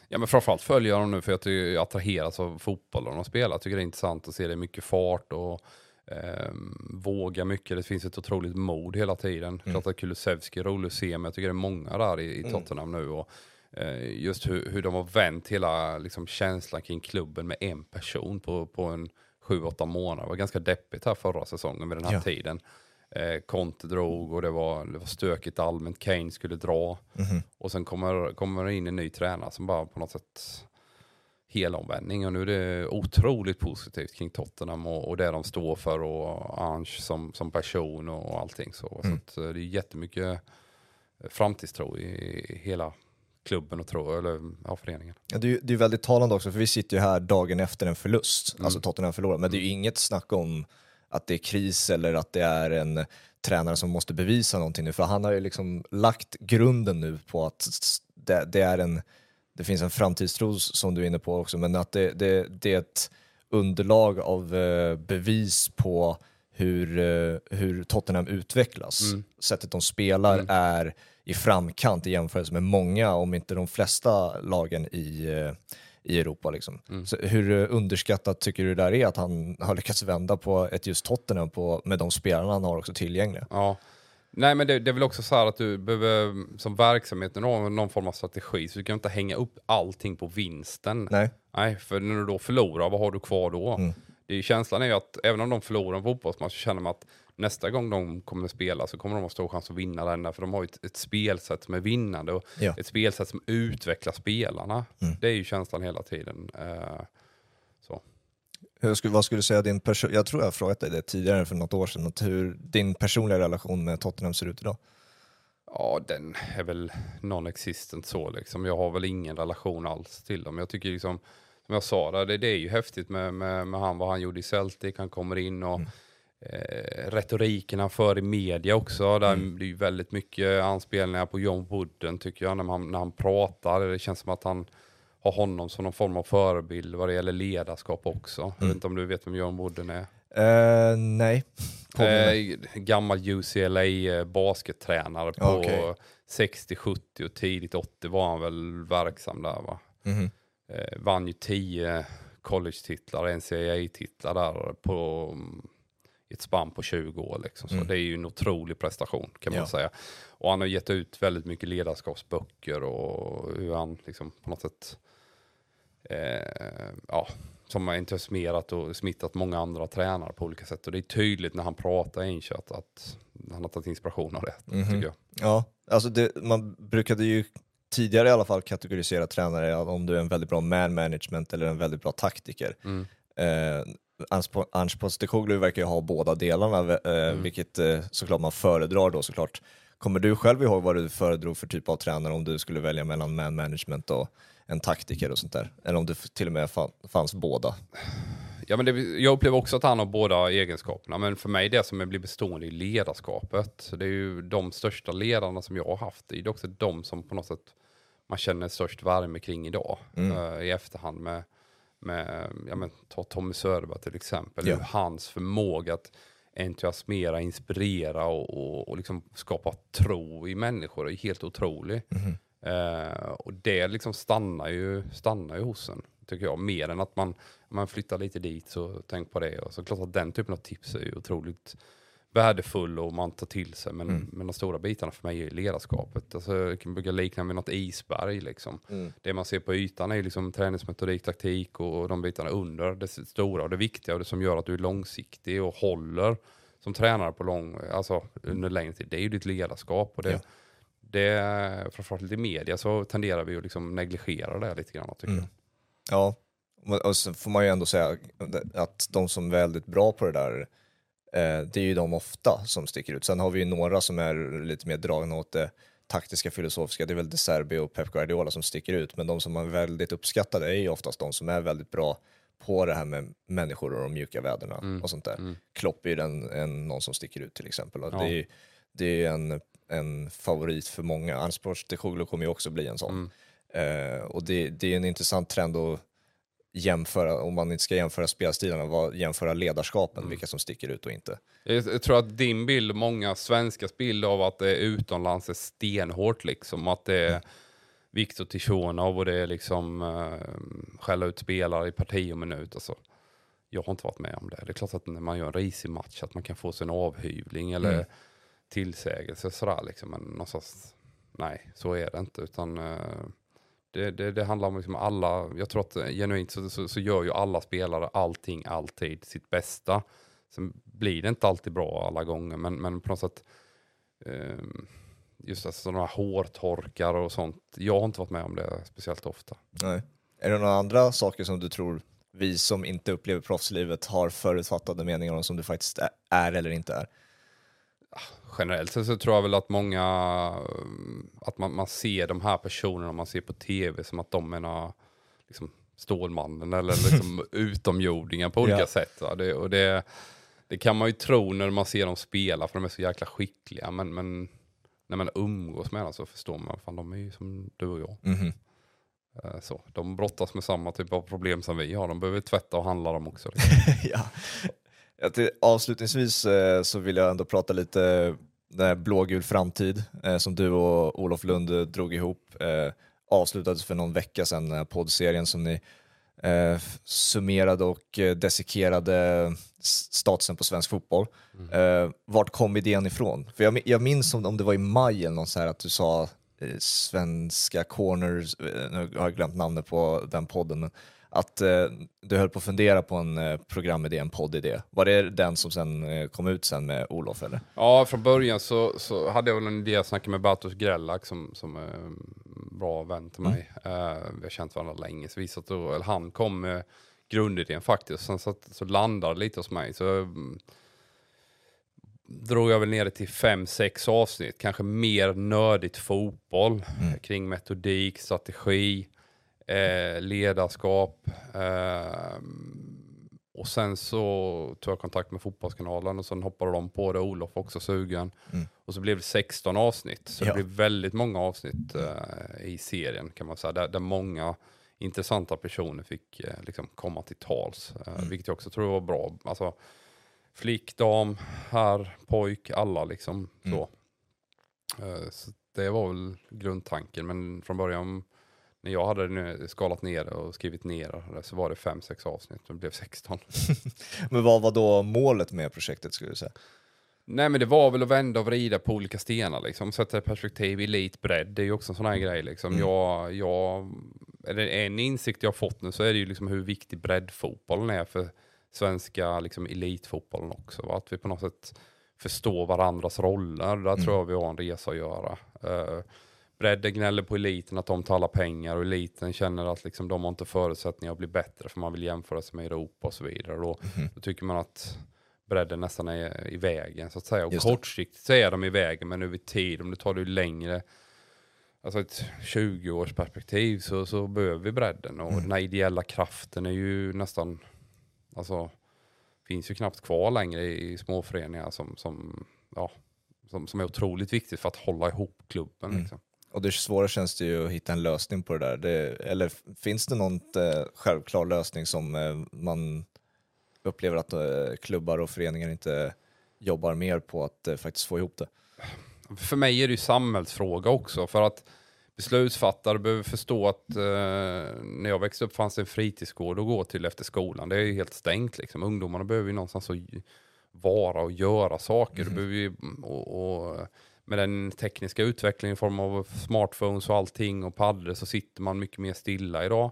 Ja men framförallt följer jag dem nu för att jag attraheras av fotbollen de spelar. Jag tycker det är intressant att se det mycket fart och ehm, våga mycket. Det finns ett otroligt mod hela tiden. Klart att Kulusevski är rolig att se men jag tycker det är många där i, i Tottenham nu. Och, eh, just hur, hur de har vänt hela liksom, känslan kring klubben med en person på, på en sju, åtta månader. Det var ganska deppigt här förra säsongen med den här Ja. tiden. Eh, Conte drog och det var, det var stökigt allmänt. Kane skulle dra. Och sen kommer, kommer det in en ny tränare som bara på något sätt helomvändning. Och nu är det otroligt positivt kring Tottenham och, och det de står för och Ange som, som person och allting så. Så att, eh, det är jättemycket framtidstro i, hela klubben och tro, eller ja, föreningen. Ja, det, är, det är väldigt talande också, för vi sitter ju här dagen efter en förlust, Mm. alltså Tottenham förlorar, men det är ju inget snack om att det är kris eller att det är en tränare som måste bevisa någonting nu, för han har ju liksom lagt grunden nu på att det, det är en, det finns en framtidstro som du är inne på också, men att det, det, det är ett underlag av eh, bevis på hur, eh, hur Tottenham utvecklas. Mm. Sättet de spelar Mm. är i framkant i jämförelse med många, om inte de flesta lagen i, eh, i Europa. Liksom. Mm. Hur underskattat tycker du det där är att han har lyckats vända på ett just Tottenham på, med de spelarna han har också tillgängliga? Ja. Nej men det, det är väl också så här att du behöver som verksamhet någon, någon form av strategi så du kan inte hänga upp allting på vinsten. Nej? Nej, för när du då förlorar, vad har du kvar då? Mm. Det är känslan är ju att även om de förlorar en fotbollsmatch så känner man att nästa gång de kommer att spela så kommer de ha stor chans att vinna den där, för de har ju ett, ett spelsätt som är vinnande och Ja. ett spelsätt som utvecklar spelarna. Mm. Det är ju känslan hela tiden. Så. Hur skulle, vad skulle du säga din person, jag tror jag har frågat dig det tidigare för något år sedan, att hur din personliga relation med Tottenham ser ut idag? Ja, den är väl non-existent så liksom. Jag har väl ingen relation alls till dem. Jag tycker liksom, som jag sa, där, det, det är ju häftigt med, med, med han, vad han gjorde i Celtic. Han kommer in och eh, retorikerna för i media också. Där Mm. Det är ju väldigt mycket anspelningar på John Wooden tycker jag när, man, när han pratar. Det känns som att han har honom som någon form av förebild vad det gäller ledarskap också. Jag Mm. vet inte om du vet vem John Wooden är? Eh, nej. Eh, gammal UCLA eh, baskettränare på Okej. 60, 70 och tidigt 80 var han väl verksam där va. Mhm. Eh, vann ju 10 college-titlar, NCAA-titlar där på mm, ett spann på 20 år. Liksom. Så Mm. det är ju en otrolig prestation kan man Ja. säga. Och han har gett ut väldigt mycket ledarskapsböcker och hur han liksom på något sätt eh, ja, som har entusiasmerat och smittat många andra tränare på olika sätt. Och det är tydligt när han pratar i Inchot att han har tagit inspiration av det, Mhm. tycker jag. Ja, alltså det, man brukade ju tidigare i alla fall kategorisera tränare om du är en väldigt bra man management eller en väldigt bra taktiker. Mm. Eh, Ange Postecoglou verkar ju ha båda delarna, eh, vilket eh, såklart man föredrar då såklart. Kommer du själv ihåg vad du föredrog för typ av tränare om du skulle välja mellan man management och en taktiker och sånt där? Eller om det till och med fa- fanns båda? Ja, men det, jag upplever också att han har båda egenskaperna, men för mig det som blir bestående är ledarskapet. Det är ju de största ledarna som jag har haft, det är också de som på något sätt man känner störst värme kring idag Mm. eh, i efterhand med, med ja, men, ta Tommy Söderberg till exempel, Ja. Hans förmåga att entusiasmera, inspirera och, och, och liksom skapa tro i människor är helt otrolig. Mhm. Eh, och det liksom stannar ju, stannar ju hos en, tycker jag. Mer än att man, man flyttar lite dit, så tänk på det. Och så klart att den typen av tips är ju otroligt värdefull och man tar till sig. Men, Mm. men de stora bitarna för mig är ledarskapet. Alltså, jag kan brukar likna med något isberg. Liksom. Mm. Det man ser på ytan är liksom träningsmetodik, taktik och de bitarna under. Det stora och det viktiga och det som gör att du är långsiktig och håller som tränare på lång, alltså under längre tid. Det är ju ditt ledarskap. Och det, Ja. Det, framförallt lite i media så tenderar vi att liksom negligera det lite grann tycker Mm. Ja, och- så får man ju ändå säga att de som är väldigt bra på det där, eh, det är ju de ofta som sticker ut. Sen har vi ju några som är lite mer dragna åt det taktiska, filosofiska, det är väl De Serbi och Pep Guardiola som sticker ut, men de som är väldigt uppskattade är ju oftast de som är väldigt bra på det här med människor och de mjuka väderna Mm. och sånt där. Mm. Klopp är ju den, en, någon som sticker ut till exempel. Ja. Det är, det är en, en favorit för många. Anders Postecoglou kommer ju också bli en sån. Mm. Eh, och det, det är en intressant trend att jämföra, om man inte ska jämföra spelstilarna, vad, jämföra ledarskapen, Mm. vilka som sticker ut och inte. Jag, tror att din bild, många svenskars bild av att det är utomlands är stenhårt liksom. Att det är Viktor Tichonov och det är liksom uh, skälla ut spelare i parti och minut. Alltså. Jag har inte varit med om det. Det är klart att när man gör en risig match att man kan få sig en avhyvling eller Mm tillsägelse sådär liksom. Men någonstans, nej, så är det inte. Utan eh, det, det, det handlar om liksom alla, jag tror att eh, genuint så, så, så gör ju alla spelare allting alltid sitt bästa. Sen blir det inte alltid bra alla gånger, men, men på något sätt ehm, just alltså, sådana här hårtorkar och sånt. Jag har inte varit med om det speciellt ofta. Nej. Är det några andra saker som du tror vi som inte upplever proffslivet har förutfattade meningar om som du faktiskt är, är eller inte är? Generellt så, så tror jag väl att många, ehm, att man, man ser de här personerna man ser på tv som att de är några, liksom, Stålmannen eller liksom utomjordingar på olika Ja. sätt. Va? Det, och det, det kan man ju tro när man ser dem spela för de är så jäkla skickliga. Men, men när man umgås med dem så förstår man att de är ju som du och jag. Mhm. Eh, Så, de brottas med samma typ av problem som vi har. De behöver tvätta och handla dem också. Liksom. ja. Ja, till, avslutningsvis eh, så vill jag ändå prata lite den här blågul framtid eh, som du och Olof Lund eh, drog ihop. Eh, avslutades för någon vecka sedan, den här poddserien som ni eh, summerade och eh, dissekerade statusen på svensk fotboll. Eh, vart kom idén ifrån? För jag, jag minns om, om det var i maj eller något så här att du sa eh, svenska corners, eh, nu har jag glömt namnet på den podden, att eh, du höll på att fundera på en eh, programidé, en poddidé. Var det den som sen eh, kom ut sen med Olof eller? Ja, från början så, så hade jag väl en idé att snacka med Bartosz Grellak som, som är en bra vän till mig. Eh, vi har känt varandra länge, så vi satt och, eller han kom med grundidén faktiskt. Sen så, så landade det lite hos mig. Så mm, drog jag väl ner det till fem, sex avsnitt. Kanske mer nördigt fotboll Mm. kring metodik, strategi, eh, ledarskap. Eh, och sen så tog jag kontakt med Fotbollskanalen och sen hoppade de på det, Olof också sugen. Mm. Och så blev det 16 avsnitt, så Ja. det blev väldigt många avsnitt eh, i serien kan man säga, där, där många intressanta personer fick eh, liksom komma till tals, eh, Mm. vilket jag också tror var bra. Alltså, flick, dam, herr, pojk, alla liksom Mm. så. Eh, så det var väl grundtanken, men från början när jag hade nu skalat ner och skrivit ner det så var det fem sex avsnitt och det blev 16. Men vad var då målet med projektet skulle du säga? Nej men det var väl att vända och vrida på olika stenar liksom, sätta i perspektiv, elit, bredd, det är ju också en sån här grej liksom. Mm. Jag, jag, en insikt jag har fått nu så är det ju liksom hur viktig breddfotbollen är för svenska liksom, elitfotbollen också. Va? Att vi på något sätt förstår varandras roller, där tror jag vi har en resa att göra. Uh, bredden gnäller på eliten att de tar alla pengar och eliten känner att liksom, de har inte förutsättningar att bli bättre för man vill jämföra sig med Europa och så vidare. Då, Mhm. då tycker man att bredden nästan är i vägen så att säga. Och kortsiktigt så är de i vägen men över tid, om du tar det längre, alltså ett 20-års perspektiv så, så behöver vi bredden. Och Mm. den här ideella kraften är ju nästan, alltså finns ju knappt kvar längre i småföreningar som, som, ja, som, som är otroligt viktigt för att hålla ihop klubben. Mm. Liksom. Och det svåra känns det ju att hitta en lösning på det där. Det, eller finns det någon eh, självklar lösning som eh, man upplever att eh, klubbar och föreningar inte jobbar mer på att eh, faktiskt få ihop det? För mig är det ju samhällsfråga också för att beslutsfattare behöver förstå att eh, när jag växte upp fanns det en fritidsgård att gå till efter skolan. Det är ju helt stängt liksom. Ungdomarna behöver ju någonstans att vara och göra saker. Det behöver ju, och, och, med den tekniska utvecklingen i form av smartphones och allting och paddor så sitter man mycket mer stilla idag.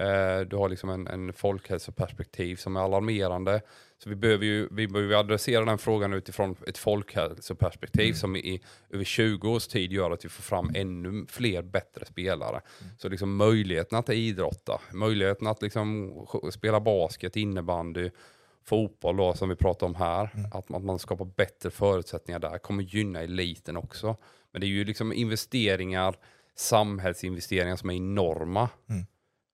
Eh, du har liksom en, en folkhälsoperspektiv som är alarmerande. Så vi behöver ju vi behöver adressera den frågan utifrån ett folkhälsoperspektiv som i över 20 års tid gör att vi får fram ännu fler bättre spelare. Så liksom möjligheten att idrotta, möjligheten att liksom spela basket, innebandy, fotboll då, som vi pratar om här, att, att man skapar bättre förutsättningar där kommer gynna eliten också. Men det är ju liksom investeringar, samhällsinvesteringar som är enorma, Mm.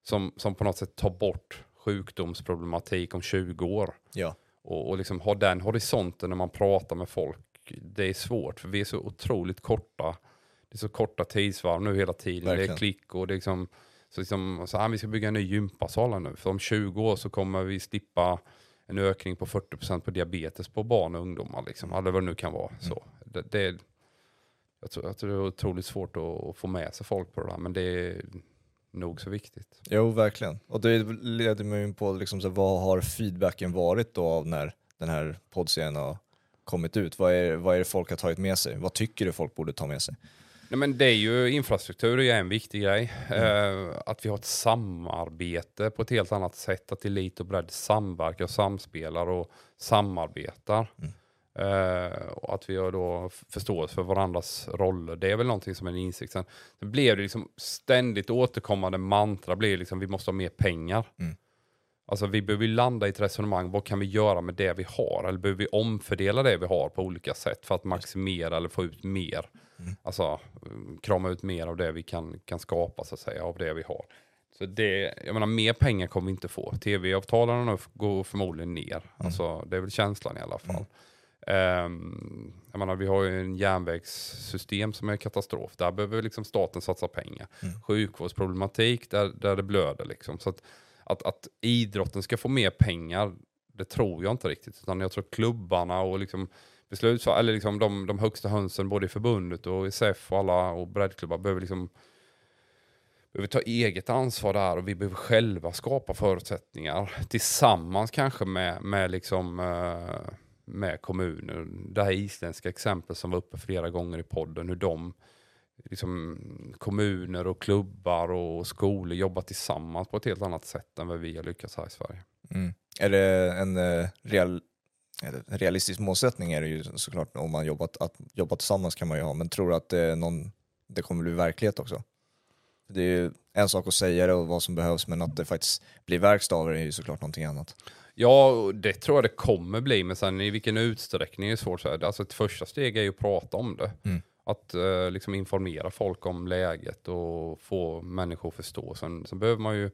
Som, som på något sätt tar bort sjukdomsproblematik om 20 år. Ja. Och, och liksom ha den horisonten när man pratar med folk, det är svårt för vi är så otroligt korta. Det är så korta tidsvarv nu hela tiden. Det Verkligen. är klick och det är liksom, så liksom så, ah, vi ska bygga en ny gympasal här nu. För om 20 år så kommer vi slippa en ökning på 40% på diabetes på barn och ungdomar. Liksom, eller vad det nu kan vara. Så, det, det, jag, tror, jag tror det är otroligt svårt att, att få med sig folk på det där, men det nog så viktigt. Jo, verkligen. Och det leder mig in på liksom, så vad har feedbacken varit då av när den här poddserien har kommit ut? Vad är, vad är det folk har tagit med sig? Vad tycker du folk borde ta med sig? Nej, men det är ju infrastruktur är en viktig grej. Eh, att vi har ett samarbete på ett helt annat sätt. Att elit och bredd samverkar och samspelar och samarbetar. Eh, och att vi har då förståelse för varandras roller. Det är väl någonting som är en insikt. Sen, sen blev det liksom ständigt återkommande mantra. Blir liksom, vi måste ha mer pengar. Mm. Alltså vi behöver landa i ett resonemang. Vad kan vi göra med det vi har? Eller behöver vi omfördela det vi har på olika sätt för att maximera eller få ut mer? Alltså mm, krama ut mer av det vi kan, kan skapa så att säga, av det vi har. Så det, jag menar mer pengar kommer vi inte få. Tv-avtalen går förmodligen ner. Alltså det är väl känslan i alla fall. Ehm, jag menar, vi har ju en järnvägssystem som är katastrof. Där behöver liksom staten satsa pengar. Sjukvårdsproblematik där, där det blöder. Liksom. Så att, att, att idrotten ska få mer pengar, det tror jag inte riktigt. Utan jag tror klubbarna och liksom besluts, eller liksom de, de högsta hönsen både i förbundet och i SEF och alla och breddklubbar behöver liksom behöver ta eget ansvar där och vi behöver själva skapa förutsättningar tillsammans kanske med, med, liksom, eh, med kommuner. Det här isländska exemplet som var uppe flera gånger i podden, hur de liksom, kommuner och klubbar och skolor jobbar tillsammans på ett helt annat sätt än vad vi har lyckats här i Sverige. Mm. Är det en eh, real, är det en realistisk målsättning är det ju såklart om man jobbat, att jobba tillsammans kan man ju ha, men tror du att det, någon, det kommer bli verklighet också? Det är ju en sak att säga det och vad som behövs, men att det faktiskt blir verkstad av det är ju såklart någonting annat. Ja, det tror jag det kommer bli, men sen i vilken utsträckning är svårt att säga. Alltså ett första steg är ju att prata om det. Mm. Att eh, liksom informera folk om läget och få människor att förstå. Sen, sen behöver man ju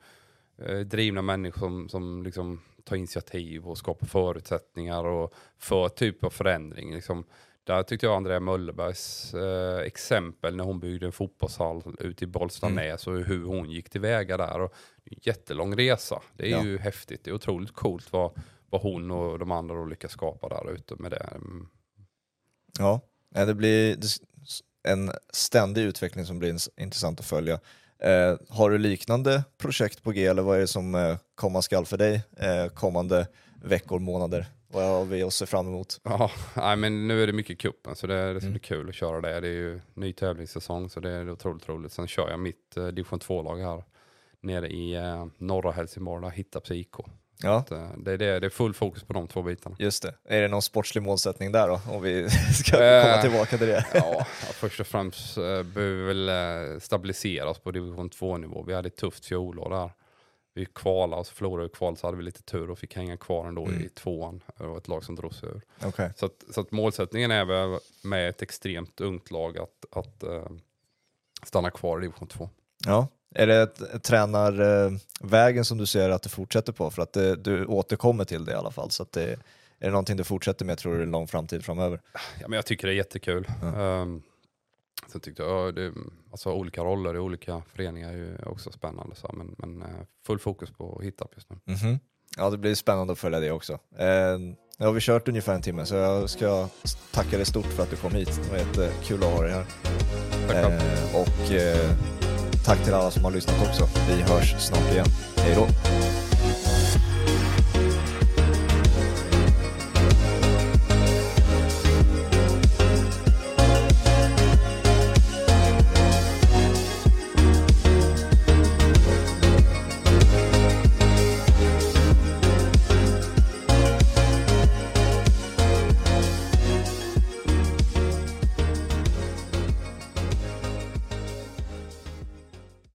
eh, drivna människor som, som liksom ta initiativ och skapa förutsättningar och för typ av förändring. Liksom, där tyckte jag Andrea Möllerbergs eh, exempel när hon byggde en fotbollshall ute i Bollstanäs mm. och hur hon gick tillväga där. Och, jättelång resa. Det är ja. ju häftigt. Det är otroligt coolt vad, vad hon och de andra lyckas skapa där ute med det. Mm. Ja, det blir en ständig utveckling som blir intressant att följa. Eh, har du liknande projekt på G eller vad är det som eh, komma skall för dig eh, kommande veckor, månader? Vad vi att se fram emot? Ja, nej, men nu är det mycket kuppen så det, det ska mm. bli kul att köra det. Det är ju ny tävlingssäsong så det är otroligt roligt. Sen kör jag mitt eh, division 2-lag här nere i eh, norra Helsingborg, Hittarps IK. Ja. Att, eh, det, är det, det är full fokus på de två bitarna. Just det. Är det någon sportslig målsättning där då? Om vi ska eh, komma tillbaka till det. ja, först och främst eh, behöver vi väl stabilisera oss på division 2-nivå. Vi hade ett tufft fjolår där. Vi kvalade och så förlorade vi kval så hade vi lite tur och fick hänga kvar ändå mm. i tvåan. Det var ett lag som drog sig ur. Okay. Så, att, så att målsättningen är väl med ett extremt ungt lag att, att uh, stanna kvar i division 2. Ja, är det tränarvägen som du ser att du fortsätter på? För att det, du återkommer till det i alla fall. Så att det, är det någonting du fortsätter med tror du, en lång framtid framöver? Ja, men jag tycker det är jättekul. Mm. Um, sen tyckte jag det, alltså, olika roller i olika föreningar är också spännande. Så, men, men eh, full fokus på hitta just nu. Mm -hmm. Ja, det blir spännande att följa det också. Uh, nu har vi kört ungefär en timme så jag ska tacka dig stort för att du kom hit. Det var jättekul att ha dig här. Tack uh, och, uh, tack till alla som har lyssnat också. Vi hörs snart igen. Hej då!